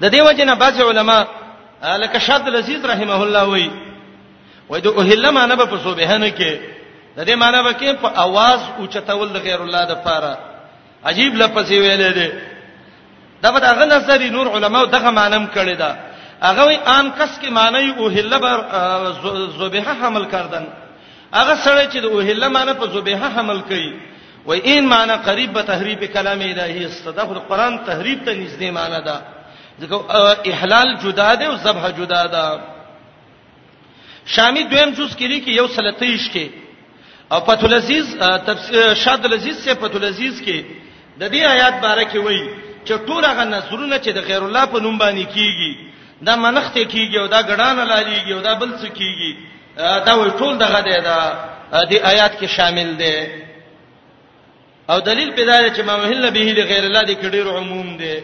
د دیو جن بعض علما لکه شاد لذیذ رحمه الله وای وای د اوهله معنی په سبحانه کې د دې معنی به کې په आवाज اوچتول د غیر الله د پاره عجیب لفظ ویلې دي دا به هغه نظر نور علماو دغه مانم کړی دا هغه وی ان کس کې معنی او هله بر زبیح حمل کردن هغه سره چې د او هله معنی په زبیح حمل کوي و ان معنی قریب به تحریف کلام الهی استدف القرآن تحریف ته نږدې معنی ده ځکه احلال جدا ده او ذبح جدا ده شامی دویم جز کې لیکي یو سل تیش کې او فتح العزیز تفسیر شاد العزیز سے فتح العزیز کې د دې آیات باره کې وایي چې ټول هغه نظرونه چې د غیر الله په نوم باندې کیږي دا منخت کیږي او دا ګډان لالیږي او دا بل څه کیږي دا وایي ټول دغه دی دا د آیات کې شامل دی او دلیل په دا دی چې ما وهل به لغیر الله د کډیر عموم دی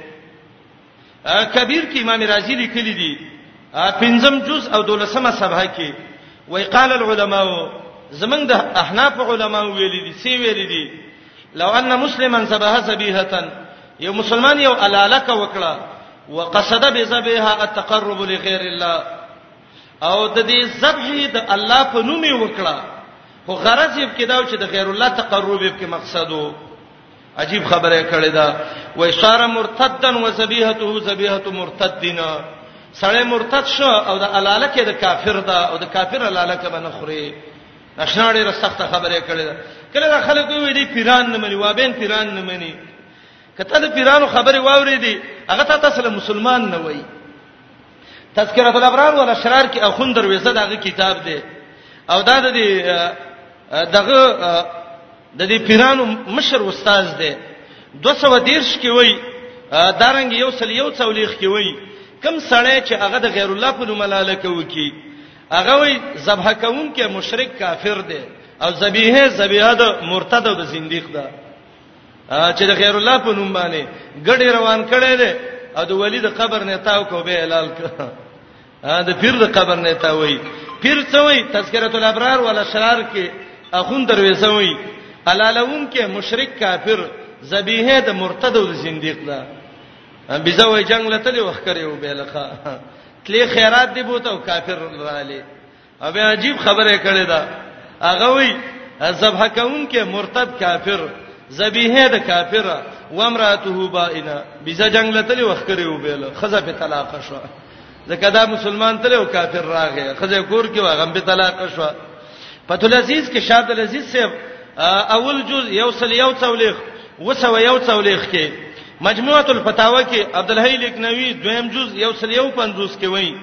کبیر کې امام رازی لیکلی دی پنځم جز او دولسمه صفحه کې وای قال العلماء زمنګ د احناف علما ویل دي سی ویل دي لو ان مسلما سبه سبيهه یو مسلمان یو الاله کا وکړه وقصد بذبها التقرب لغیر الله او د دې ذبح د الله په نوم یې وکړه خو غرض یې کېداو چې د غیر الله تقرب یې کې مقصد وو عجیب خبره کړې ده و اشاره مرتدن و ذبیحته ذبیحه مرتدنا سړی مرتد شو او د الاله کې د کافر ده او د کافر الاله کې باندې خوري نشنا ډیره سخته خبره کړې ده کله دا خلک وی دي پیران نه مني وابین پیران نه مني کته د پیرانو خبره واورې دي هغه ته تاسو مسلمان نه وایي تذکرۃ الابرار والاشرار کې اخوند درويزه دغه کتاب دی او دا د دغه د دې پیرانو مشر استاد دی 213 کې وای دارنګ یو سل یو څولېخ کې وای کم سړی چې هغه د غیر الله په نوم لاله کوي کی هغه وای ذبح کوونکې مشرک کافر دی او ذبیحه ذبیحه د مرتد او د زنديق ده چې د خیر الله په نوم باندې ګډي روان کړي دي او د ولی د قبر نه تاو کو به اعلان کړ دا پیر د قبر نه تا وای پیر څه وای تذکرۃ الابرار ولا شرار کې اخون درويزه وای علالون کې مشرک کافر ذبیحه د مرتد او زنديق ده بيزه وای جنگ لته وخت کړو به لخه تلی خیرات دی بوته او کافر رااله او بیا عجیب خبره کړې ده هغه وی ذبح کون کې مرتد کافر ذبیحه د کافر و امراته بائنا بيزه جنگ لتلی وخکره وبېل خزه په طلاق شو ځکه دا مسلمان تل او کافر راغی خزه کور کې واغم په طلاق شو پتول عزیز کې شاد العزیز صاحب اول جز یو سل یو څولېخ وسو یو څولېخ کې مجموعه الفتاوا کې عبد الحی لکنوی دویم جز یو سل یو 50 کې وایي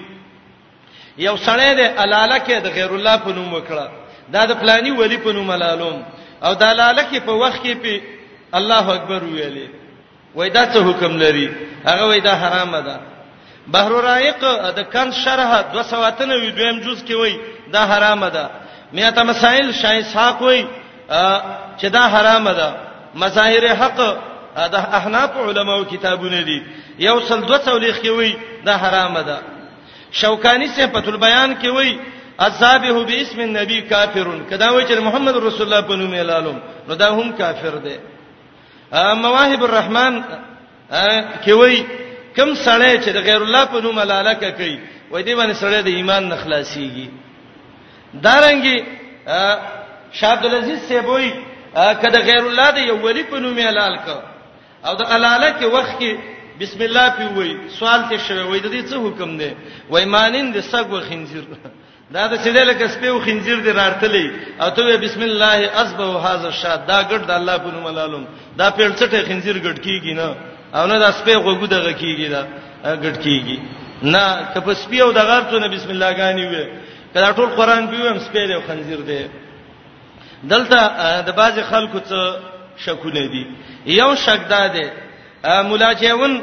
یو سړی دی الاله کې د غیر الله په نوم وکړه دا د پلاني ولی په نوم الالوم او د الاله کې په وخت کې په الله اکبر ویلې وای دا څه حکم لري هغه وای دا حرام ده بحر رائق د کن شرح 293 دویم جز کې وای دا حرام ده میاته مسائل شای اسحاق وای چې دا حرام ده مظاهر حق د احناف علماو کتابونه دي یو سل 200 لیخ کې وای دا حرام ده شوکانی سے په تل بیان کې وای الذابه باسم النبي کافرون کدا وای چې محمد رسول الله په نوم اعلانوم نو دا هم کافر دی مواهب الرحمن کې وای کم سړی چې د غیر الله په نوم لاله کوي وای دی باندې سړی د ایمان نه خلاصيږي دارنګي شاه عبد العزيز سیبوي کده غیر الله د یو ولی په نوم اعلان کړ او د الاله کې وخت کې بسم الله پی وای سوال ته شوی وای د دې څه حکم دی وای مانین د سګ و خنزیر دا د سیدل کسبه او خنزیر دی رارتلې او ته بسم الله اسبه هاذا شاد دا ګډ د الله په نوم لالم دا پیړڅټه خنزیر ګډ کیږي نه او نه د سپې غوګو دغه کیږي دا ګډ کیږي نه کپ سپې او دغه ته بسم الله غانی وای کله ټول قران پیوم سپې دی خنزیر دی دلته د باز خلکو څخه شکونه دي یو شک دا دی مولا جیون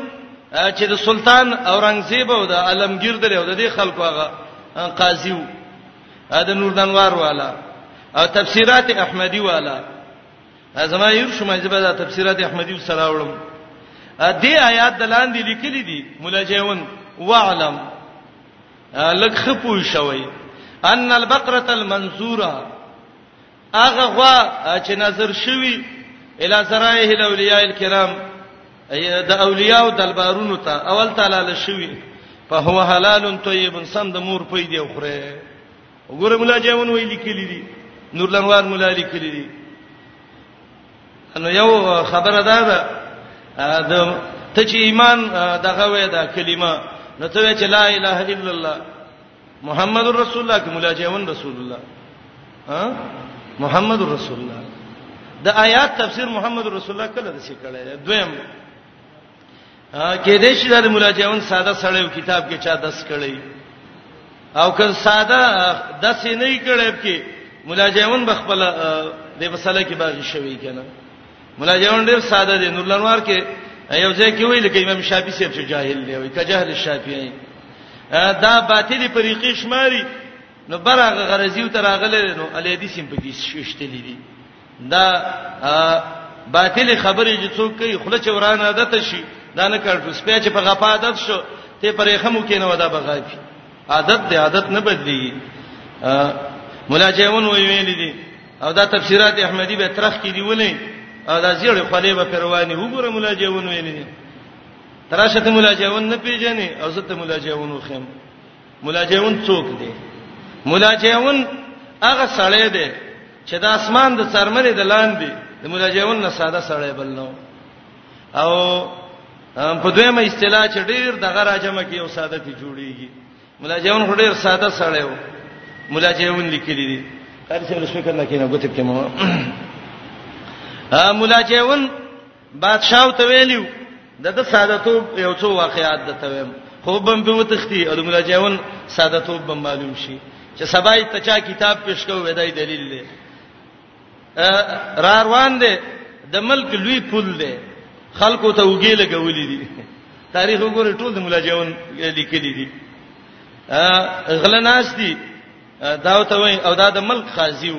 چې د سلطان اورنګزیب او د عالمگیر درې او د دې خلکو هغه قاضي وو د نوردنوار والا او تفسیرات احمدی والا زما یو شمه زبر د تفسیرات احمدی سره وړم دې آیات دلاندې لیکلي دي مولا جیون وعلم لک خپوي شوی ان البقره المنصوره اغه غوا چې نظر شوی الی زرایه الاولیاء الکرام د اولیاء او دلبارونو ته اول تعالی له شوی په هو حلال طیب سند مور پي دی خره وګوره مولا جون ویل کلی دي نورلنوار مولا لیکلی دي نو یو خبره ده ده د ته چې ایمان دغه وې دا کلمه نو ته چې لا اله الا الله محمد رسول الله کې مولا جون رسول الله ها محمد رسول الله د آیات تفسیر محمد رسول الله کله د څه کړه دویم کې دې شي د مراجعون ساده سړیو کتاب کې چا دس کړی او که ساده دس نه کړی کې مراجعون بخپل د مسله کې باغی شوی کنه مراجعون ډیر ساده دي نور لنوار کې یو ځای کې ویل کې امام شافعي صاحب چې جاهل دی وي که جاهل شافعي دا باطلی طریقې شماري نو برغه غرضیو تر اغله نو الیدی سیم په دې شوشتلې دي دا باطل خبرې چې څوک کوي خله چې ورانه عادت شي دا نه کړو سپیا چې په غپا عادت شو ته پرې خمو کې نه ودا بغاپي عادت دی عادت نه بدلی مولا جیون وی ویل دي او دا تفسیرات احمدی به ترخ کې دی ولې او دا زیړ خلې به پرواني وګوره مولا جیون ویل دي تراشه ته مولا جیون نه پیژنې او زه ته مولا جیون وخم ملاجئون څوک دی ملاجئون هغه سړی دی چې د اسمان د څرمنې د لاندې د ملاجئون نه ساده سړی بل نو او په دویمه اصطلاح چې ډیر د غراجمه کې یو ساده تی جوړیږي ملاجئون خو ډیر ساده سړی و ملاجئون لیکلی دي قاری صاحب سپیکر نه کینه ګوتې کې مو ملاجئون بادشاہ ته ویلیو د د ساده توب یو څو واقعات د تویم خو بم په وتختی او د مولا جاون ساده توب بم معلوم شي چې سبای ته چا کتاب پیش کو ودای دلیل دی را روان دی د ملک لوی پول دی خلکو ته وګی لګولې دي تاریخ وګوره ټول د مولا جاون لیکلي دي غلناس دي دا ته وای او دا د ملک خازیو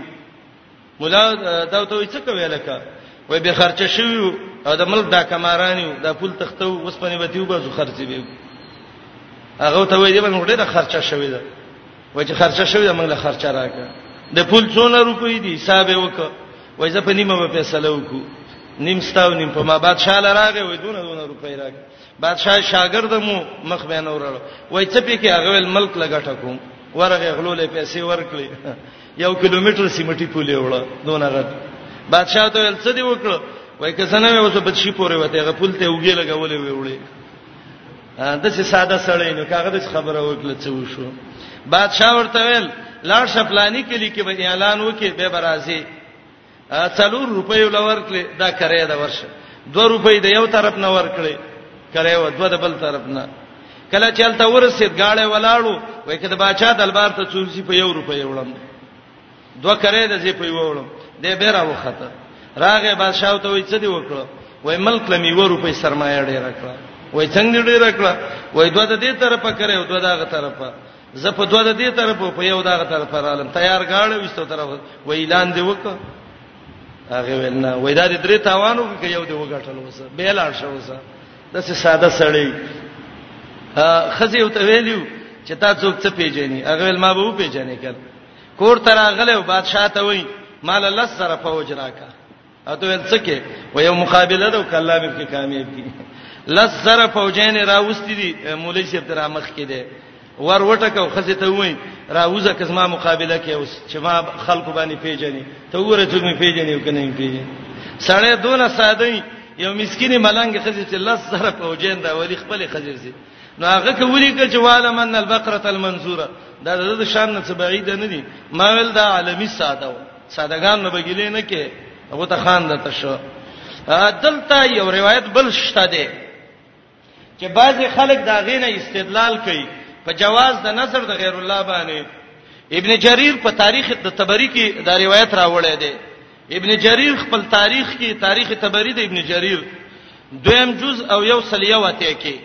مولا دا ته څه کوي لکه وای به خرچه شوی او د ملک دا کمارانی دا پول تختو اوس پنی وتیو به زو خرچي به هغه ته وای دی موږ ډیره خرچه شوی دا وای چې خرچه شوی دا موږ له خرچه راکا د پول څونه روپۍ دي حساب وکړه وای زه په نیمه به فیصله وکړو نیم ستاو نیم په ما بادشاہ لراغه وای دونه دونه روپۍ راکا بادشاہ شاګرد مو مخ به نه ورړ وای څه پې کې هغه ملک لګټه کوم ورغه غلولې پیسې ورکړي یو کیلومتر سیمټي پولې وړه دونه غټ بادشاہ ته ول څه دی وکړ وای که څنګه مې اوسه بچی پورې وته غ پول ته وګې لګولې وی وړي د څه ساده سړی نو کاغه د خبره وکړه څه وشو بادشاہ ورته ویل لاړ شپلانی کلی کې به اعلان وکي به برازي څلور روپۍ لور کړې دا کرے دا ورشه دوه روپۍ د یو طرف نه ور کړې کرے و دوه د بل طرف نه کله چې الته ورسید گاړې ولاړو وای کده بچا دلبار ته څوسی په یو روپۍ وړم دوه کرے د زی په یو وړم د بیره وخته راغه بادشاہ ته وای څه دی وکړو وای ملک لمی و روپۍ سرمایه ډیره کړه وای څنګه ډیره کړه وای دوه د دې طرفه کرے او دوه دغه طرفه زه په دوه د دې طرف په یو دغه طرف رالم تیار غاړه وستو طرف و اعلان دی وک هغه ولنه وای دا درې تاوانو کې یو دی وګټل وسه به لاړ شو وسه د څه ساده سړی خزی او تویلیو چې تا څوک څه پیژني هغه ول ما به و پیژنې کړ کور تر اغله او بادشاہ ته وای مال الله سره فوج راکا اته ول څه کې و یو مقابله ده کله به کې کامیاب کی لس زره فوجین راوستي دي مولوی شه تر مخ کې ده ور وټکو خزه ته وای راوزه کزما مقابله کې اوس چې ما خلق باندې پیژني ته وره چې مې پیژني او کنه مې پیژني سړی دونه ساده یو مسکینه ملنګ خزه چې لس زره فوجین دا ولی خپل خزه سي نو هغه کولی کړ چې والمن البقره المنصوره دا د شان نه څه بعید نه دي ما ول دا عالمی ساده و سادهګان نه بګیلې نه کې هغه ته خان دته شو دلته یو روایت بل شته دی چې بعضی خلک دا غینه استدلال کوي په جواز د نظر د غیر الله باندې ابن جریر په تاریخ د تبری کې دا روایت راوړی دی ابن جریر خپل تاریخ کې تاریخ تبری د ابن جریر دویم جز او یو سلیه وته کې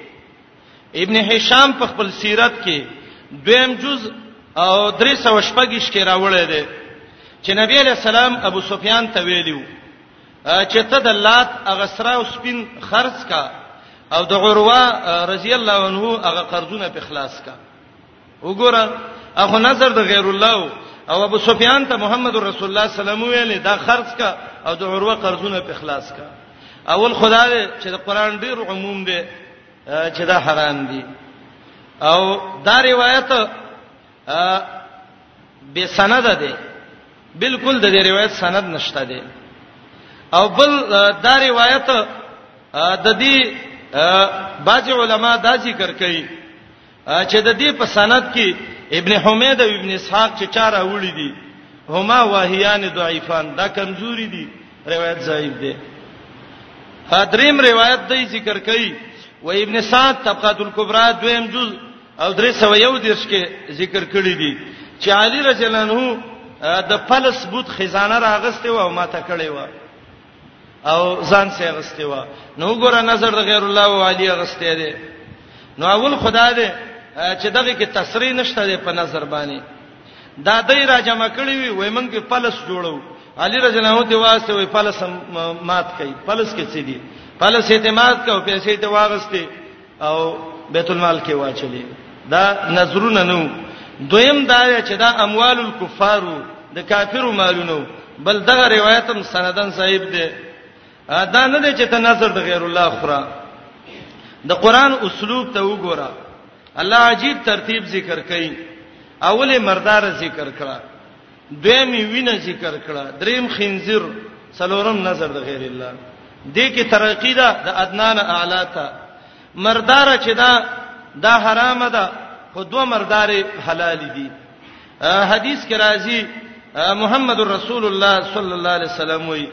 ابن هشام په خپل سیرت کې دویم جز او 314 کې راوړی دی چې نبی علیہ السلام ابو سفیان ته ویلو چې ته د لات هغه سره او سپین خرڅ کا او د عروه رضی الله عنه هغه قرضونه په خلاص کا وګوره هغه نظر د غیر الله او ابو سفیان ته محمد رسول الله صلی الله علیه وسلم ویل دا خرڅ کا او د عروه قرضونه په خلاص کا اول خدای چې د قران ډیر عموم دی چې دا حرام دي او دا روایت به سند ده بالکل د دې روایت سند نشته ده او بل دا روایت د دې بعض علما دا ذکر کوي چې د دې په سند کې ابن حمید او ابن اسحاق چې چا راوړي دي هما واهیان ضعیفان دا کمزوري دي روایت ضعیف دی دریم روایت دی ذکر کړي و ابن سعد طبقات الکبرى دویم جز او درې سو یو دیش کې ذکر کړی دی چې علی رضی الله عنه د فلس بوت خزانه راغسته و او ماته کړی و او ځان سي غستې و نو ګوره نظر د غیر الله او علی غستې دي نو اول خدا دې چې دغه کې تصریح نشته ده په نظر باندې دا دای را جمع کړی وي وای مونږ په پلس جوړو علی رضی الله عنه دی واسطه وای پلس مات کړي پلس کې څه دي پلس اعتماد کو پیسې ته واغسته او بیت المال کې واچلې دا نظرونه نو دویم دا چې دا اموال الکفار د کافرو مالونو بل دغه روایت هم سندن صاحب دی دا نه دی چې ته نظر د غیر الله خورا د قران اسلوب ته وګوره الله عجیب ترتیب ذکر کړي اوله مردار ذکر کړه دویمه وینه ذکر کړه دریم خنزیر څلورم نظر د غیر الله دې کې ترقی ده د ادنان اعلی ته مردار چې دا دا حرام ده خو دوه مردار حلال دي حدیث کې راځي محمد رسول الله صلی الله علیه وسلم وی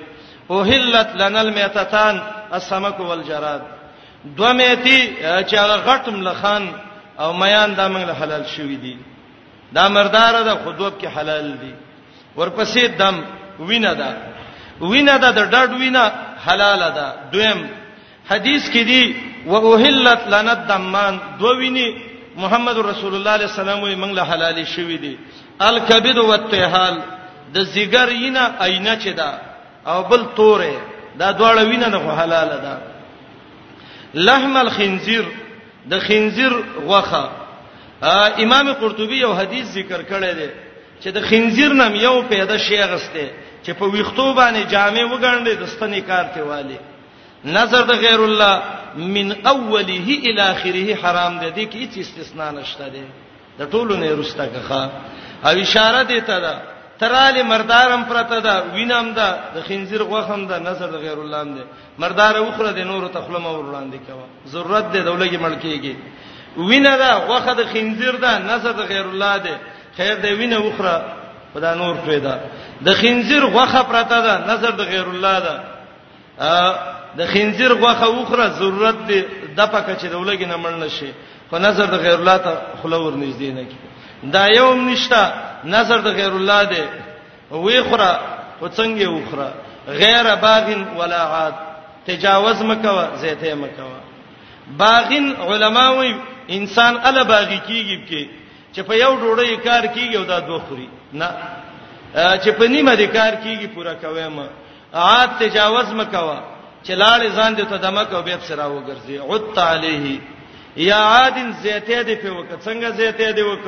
اوهلت لنا المیتتان السمک والجراد دوه میتی چې هغه غټم لخان او میان دا موږ حلال شوې دي دا مردار ده خودوب کې حلال دي ورپسې دم وینه ده وینه ده د ډډ وینه حلال ده دویم حدیث کې دی واهلت لنا الدمان دو ویني محمد رسول الله علیه السلام وي موږ له حلال شوی دي الکبد والتهال د زیګر ینه عینه چې ده او بل توره دا دواړه وینه نه حلاله ده لحم الخنزیر د خنزیر غوخه امام قرطبي یو حدیث ذکر کړی دی چې د خنزیر نام یو پیدا شی غسته چې په ویختو باندې جامې وګڼلې د ستنې کار ته والی نظر د غیر الله من اوله الی اخره حرام دی د کی هیڅ استثناء نشته دی د ټولو نه رستا کخه او اشاره دی ته دا تراله مردارم پرته دا وینم دا د خنزیر غوخم دا نظر د غیر الله دی مردار اوخره د نور ته خلم اور وړاندې کوا ضرورت دی دولګي ملکیږي وینه دا غوخه د خنزیر دا نسه د غیر الله دی خیر دی وینه اوخره خدا نور پیدا د خنزیر غوخه پرته ده نظر د غیر الله ده د خنزیر غوخه اوخره ضرورت دی د پکه چې دولګي نه مړ نشي خو نظر د غیر الله ته خلور نږدې نه کی دا یوم نشتا نظر د غیر الله دی وی خره او څنګه وخره غیر باغن ولا عاد تجاوز مکوا زیته مکوا باغن علما وی انسان ال باغی کیږي کې چې په یو ډوړی کار کیږي او دا دوه خوري نه چې په نیمه دې کار کیږي پورا کوي ما عاد تجاوز مکوا چې لاړې ځان دې ته دمک او به سره وګرځي عد علیه یا عادن زیته دې په وک څنګه زیته دې وک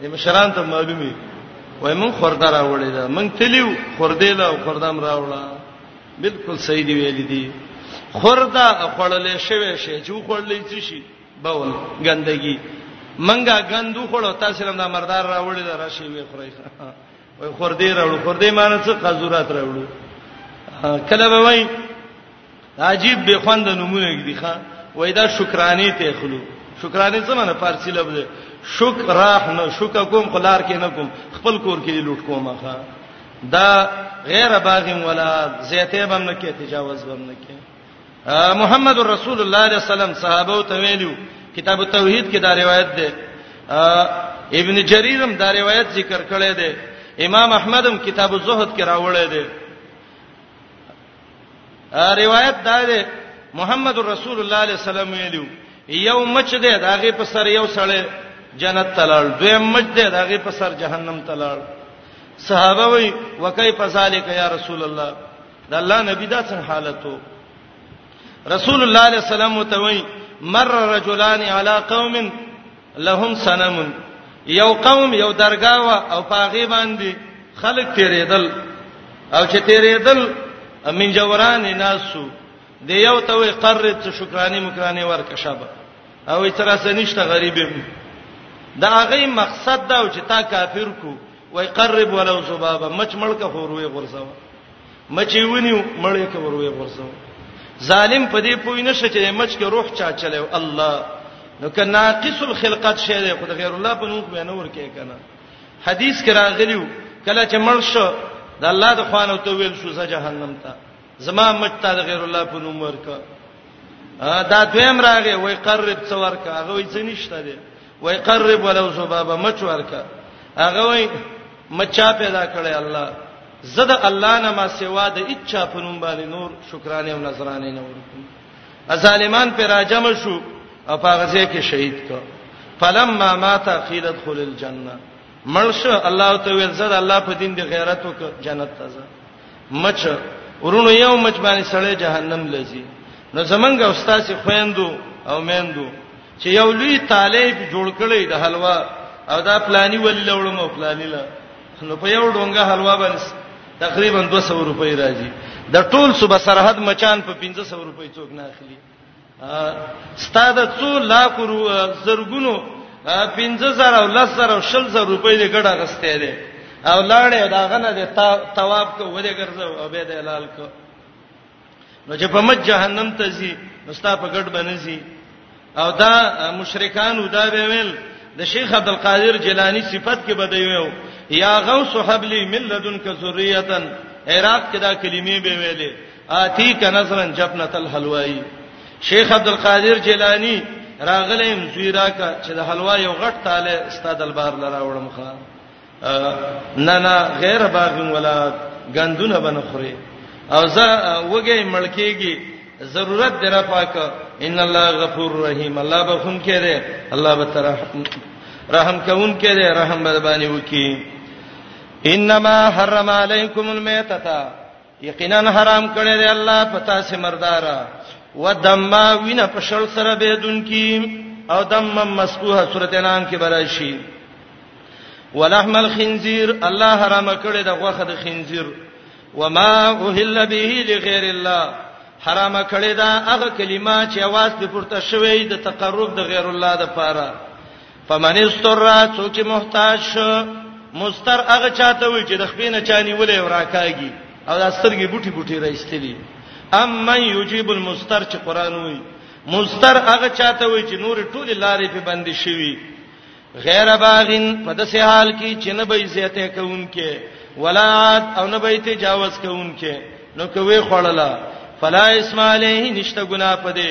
دې مشران ته معلومي وای مون خورده راوړې ده مونږ تلیو خوردې له خوردام راوړه بالکل صحیح دی ویل دي خورده خړلې شوی شي چې خړلې څه شي بول ګندګي منګه غندو خړو تاسو رم دا مردار راوړی دا راشي وی خړای وای خور دې راوړو خور دې مان څه قزورات راوړو کله به وای عجیب به خوند نمونه دي ښا وای دا شکرانه ته خلو شکرانه څه معنی فارسی لفظ شکر راح نه شکر کوم خلار کې نه کوم خپل کور کې لوټ کوم ښا دا غیر باغ ولا زیته بم نه کې تجاوز بم نه کې محمد رسول الله صلی الله علیه وسلم صحابه ته ویلو کتاب التوحید کې دا روایت ده ابن جریرم دا روایت ذکر کړی دی امام احمدم کتاب الزهد کې راوړی دی روایت دا ده محمد رسول الله علیه السلام ویلو یو مچ ده داغه په سر یو سړی جنت تلل دوی مچ ده داغه په سر جهنم تلل صحابه وی وکيف ذالک یا رسول الله د الله نبی دا څنګه حالتو رسول الله علیه السلام ته وی مر رجلان علی قوم لهم صنم یو قوم یو درگاوه او پاغي باندې خلق تیرېدل او چې تیرېدل من جوران ناسو د یو ته وي قرت شکرانی مکرانی ورکه شابه او تر سه نشته غریبم دا هغه مقصد دا چې تا کافر کو وای قرب ولو زبابا مچ ملک خو روي غرزوا مچې ونیو مړې ته وروي غورځو ظالم په دې پوی نشه چې مچ کې روح چا چلو الله نو که ناقص الخلقت شه دی خدای غیر الله په نوم به نه ور کې کنه حدیث کې راغلیو کله چې مړ شو د الله د خوانو ته ویل شو ز جهنم ته زما مچ ته د غیر الله په نوم ورکا دا دویم راغی وای قرب څو ورکا هغه وای څه نشته دی وای قرب ولو زبابه مچ ورکا هغه وای مچا پیدا کړی الله زده الله نه ما سوا د اچا په نوم باندې نور شکرانه او نظرانه نه ورکوم ظالمان پر راجم شو او هغه ځای کې شهید کړ فلما مات قيل ادخل الجنه ملش الله ته ویل زړه الله په دین دی غیرت وک جنت ته ځه مچ ورونو یو مچ باندې سړی جهنم لذي نو زمنګ استاد خويندو او میندو چې یو لوی طالب جوړ کړی د حلوا او دا پلاني ولی لوړم او پلاني لا نو په یو ډونګه حلوا باندې تقریبا 200 روپۍ راځي د ټول صوبه سرحد مچان په 1500 روپۍ څوک نه اخلي استاد څو لاک رو زرګونو 15000 او 10000 او 10000 روپۍ دې ګډه غستې دي او لاړې دا غنه دې تواب کو ودې ګرځو او به دې حلال کو نو چې په مج جهنم ته زی نو ستا په ګډ بنځي او دا مشرکان ودا به ویل د شیخ عبد القادر جیلانی صفت کې بدوي ویو یا غوث حبلی من لدنک ذریه عراق کې دا کلمې به ویلې آتی ک نظرا جبنه الحلوای شیخ عبد القادر جیلانی راغلم زیرا کا چې د حلوا یو غټ تاله ستاد البار لراوړم خان نه نه غیر باغین ولا غندونه بنخره او زه وګي ملکیږي ضرورت درا پاک ان الله غفور رحیم الله بخون کړي الله به تر رحم کوون کړي رحم باندې وکي انما حرم علیکم المیتۃ یقینا حرام کړی دی الله پتا سي مردارا ودما وینه په شل سره بيدون کی او دم مسکوه سورته انعام کې براشي ولحم الخنزير الله حرام کړی د غوخه د خنزير وما اوهل به لغیر الله حرام کړی دا هغه کلمه چې आवाज په پورته شوی د تقرب د غیر الله د پاره فمن استر څوک چې محتاج شو مستر هغه چاته وي چې د خپې نه چانی ولې وراکاږي او د سترګې بوټي بوټي راستلي اما یجیب المستر چې قران وي مستر هغه چاته وي چې نور ټول لارې په بند شي غیر باغین په داسې حال کې چې نه به زیاته کوونکې ولا عاد او نه به تجاوز کوونکې نو کوي خړلا فلا اسم علیه نشته ګنا پدې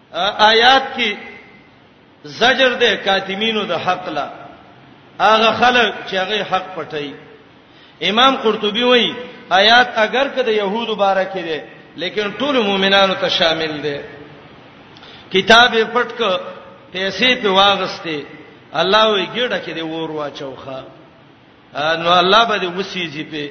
آیات کې زجر ده کاتمینو د حق لا هغه خلک چې هغه حق پټي امام قرطبي وایي آیات اگر که د يهودو باره کې ده لیکن ټول مؤمنانو ته شامل ده کتاب پټ ک پیسې په واغسته الله وی ګډه کې دی ور واچوخه نو الله به دې وسیږي په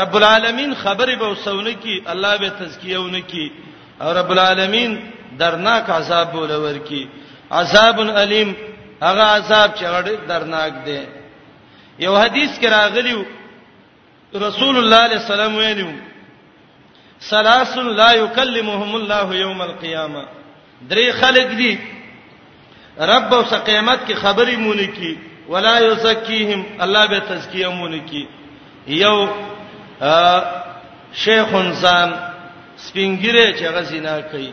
رب العالمین خبرې به وسونه کی الله به تزکیهونه کی او رب العالمین درناک عذاب ولور کی عذاب الیم هغه عذاب چې غړ درناک دی یو حدیث کې راغلی رسول الله صلی الله علیه وسلم ویلو ثلاث لا يكلمهم الله يوم القيامه درې خلق دي رب او قیامت کې خبرې مونږ کی ولا یزکیهم الله به تزکیه مونږ کی یو شیخ انسان سپینګره چې غزینا کوي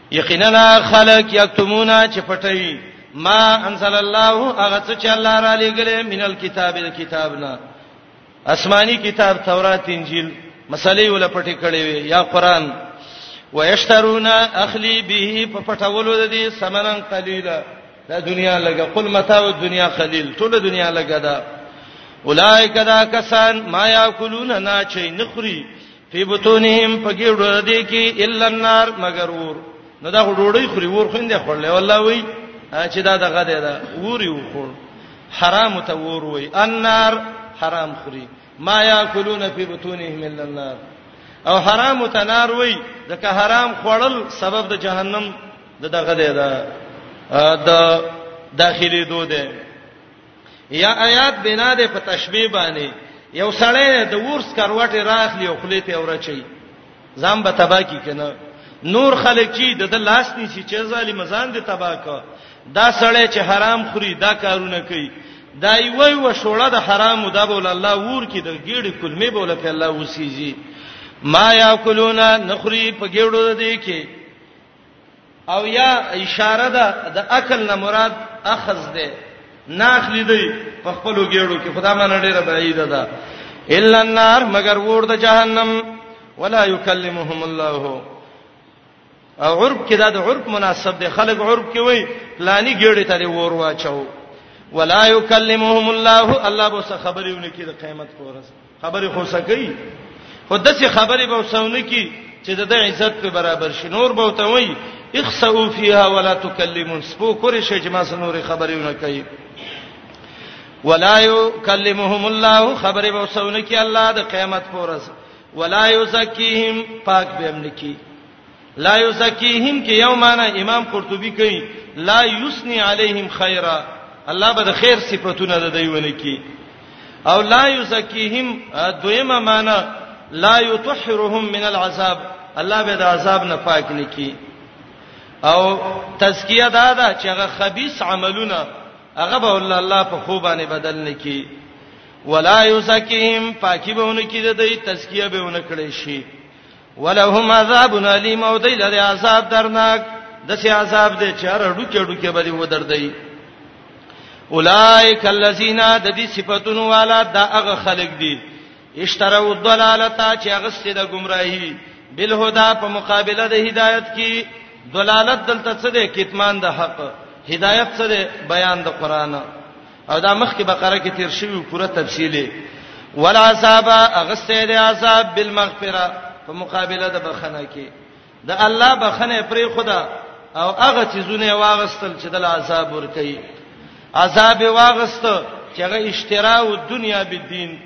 یقینا خلق یکتمونا چې پټوي ما انزل الله هغه څه چې الله را لېګلې مینل کتاب کتابنا آسمانی کتاب تورات انجیل مسلې ول پټې کړې وي یا قران ويشترون اخلي به په پټولو د دې سمنن قليلا دا دنیا لګه قل متاع الدنيا قليل ټول دنیا لګه دا اولائک دا کسان ما یاکلون ناچې نخري فی بطونهم پګیړو دې کې الا النار مگر ور نو دا ډوړی خوري ور خوندې خړلې والله وای چې دا دغه دی دا ور یو خور حرام ته ور وای النار حرام خوري ما یاکلون فی بطونهم الا النار او حرام ته نار وای ځکه حرام خوړل سبب د جهنم د دغه دی دا د داخلي دوه دی یا آیات بنا ده په تشبیه باندې یو سړی د ورس کروټه راخلی او خلی په اورچی ځان به تبا کی کنه نور خلک چی د لاس نشي چې ظالم ځان دې تبا کو دا سړی چې حرام خوري دا کارونه کوي دا یوي و شوړه د حرام د بول الله ور کی د ګیړي کلمې بوله په الله وسیږي ما یاکلون نخری په ګیړو دې کې او یا اشاره ده د عقل نه مراد اخذ ده ناخلی دی په خپل ګېړو کې خدا مانه ډیره بعیده ده الا النار مگر ور د جهنم ولا یکلمهم الله او عرب کې دا د عرب مناسب دی خلک عرب کې وای پلانی ګېړې ته ور واچو ولا یکلمهم الله الله به څه خبرونه کې د قیامت پورس خبره خو سکی خو دسه خبره به وسونه کی چې د دې عزت په برابر شي نور به وته وای اخسئوا فيها ولا تكلمون سپو کور شي چې ما سنوري خبرې نه کوي ولا يكلمهم الله خبرې به وسونه کی الله د قیامت پورز ولا يزکیهم پاک به املکی لا یزکیهم کې یو معنی امام قرطبي کوي لا یسنی علیهم خیرا الله به د خیر صفاتونه د دیونه کی او لا یزکیهم دویمه معنی لا یطهرهم من العذاب الله به د عذاب نه پاک نکي او تزکیه دا ده چې هغه خبيث عملونه هغه به الله په خوبانه بدل نکي ولا یزکیهم پاکي بهونه کې د دې تزکیه بهونه کړي شي ولهم عذاب الیم او دی لري عذاب درناک د سي عذاب دې چر ډوکه ډوکه بری و دردای اولائک الذین د دې صفاتونو والا دا هغه خلق دي اشتروا الضلالتا چې هغه ستې د گمراهي بالهدى په مقابله د هدایت کې دلالت دلته څه ده کتمان د حق هدایت څه ده بیان د قران او دا مخکې بقره کې تیر شوی پوره تفصیل ولا عذاب اغسته دی عذاب بالمغفره په مقابله د بخنه کې د الله بخنه پرې خدا او هغه چیزونه واغستل چې د عذاب ور کوي عذاب واغست چې هغه اشترا او دنیا به دین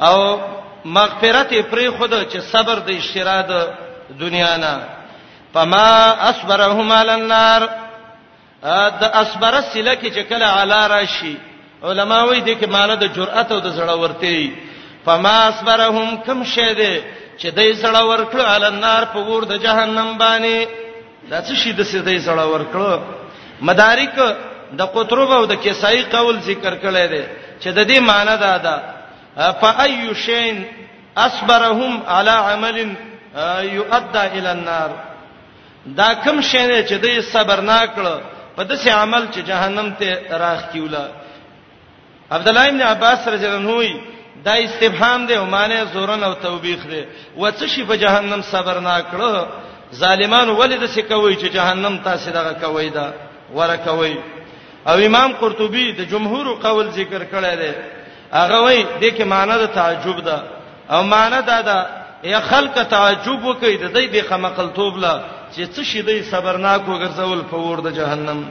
او مغفرت پرې خدا چې صبر د اشترا د دنیا نه پما اصبرهم علی النار د اسبره سله کې چې کله علا راشي علما وایي د کې معنی د جرأت او د زړورتۍ فما اسبرهم کم شه دې چې دې سړا ورکړو عل النار په ور د جهنم باندې دا څه شي د سړي سړا ورکړو مدارک د قطرب او د کیسای قول ذکر کړی دی چې د دې معنی دا ده فاي شین اصبرهم علی عمل یؤدى الى النار دا کوم شی دی چې دوی صبر نه کړ په داسې عمل چې جهنم ته راخ کیولا عبد الله ابن عباس رضی الله عنه دا استفهام دی او معنی زورن او توبیخ دی و څه شي په جهنم صبر نه کړ ظالمان ولې د څه کوي چې جهنم تاسو دغه کوي دا ورکوي او امام قرطبي د جمهور قول ذکر کړی دی هغه وای د کې معنی د تعجب ده او معنی دا ده یا خلک تعجب وکړي د دې به خمقل توب لا چې څه شي دې صبرناک وګرځول په ور د جهنم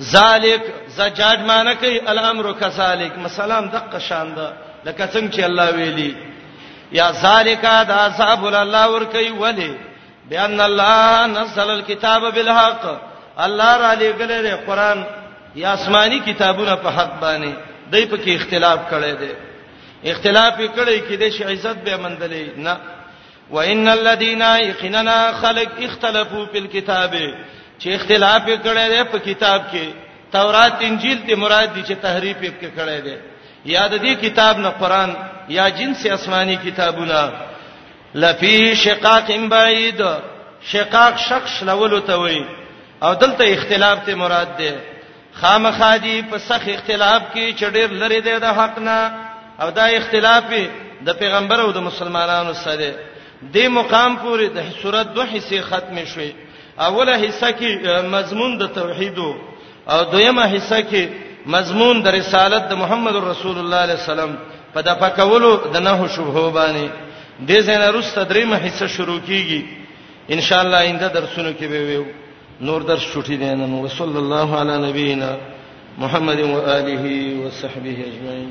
ذالک زجاج معنی کوي الامر کذالک مسالم دقه شان ده لکه څنګه چې الله ویلي یا ذالک دا صاحب الله ور کوي ولی بأن الله نزل الكتاب بالحق الله را لېګل دی قران یا آسماني کتابونه په حق باندې دای په کې اختلاف کړي دي اختلاف یې کړي کې د شي عزت به مندلې نه وان الذين يقيننا خلق اختلافو په کتاب چې اختلاف یې کړي دي په کتاب کې تورات انجیل ته مراد دي چې تحریف یې کړي دي یاد دي کتاب نه قران یا جنس آسماني کتابونه لفی شقاق بعید شقاق شخص لولو ته وای او دلته اختلاف ته مراد ده خامخادی په سخ اختلاف کې چډیر لري ده د حق نه او دا اختلاف د پیغمبر او د مسلمانانو سره د مقام پورې د صورت دوه حصے ختم شوي اوله حصہ کې مضمون د توحیدو او دویمه حصہ کې مضمون د رسالت د محمد رسول الله علیه السلام په د پکولو د نه شوبه باندې د زنه رسته دریمه حصہ شروع کیږي ان شاء الله آینده درسونو کې به ویو نور درس چټی دی نن وصلی الله علی نبینا محمد و آله و صحبه اجمعین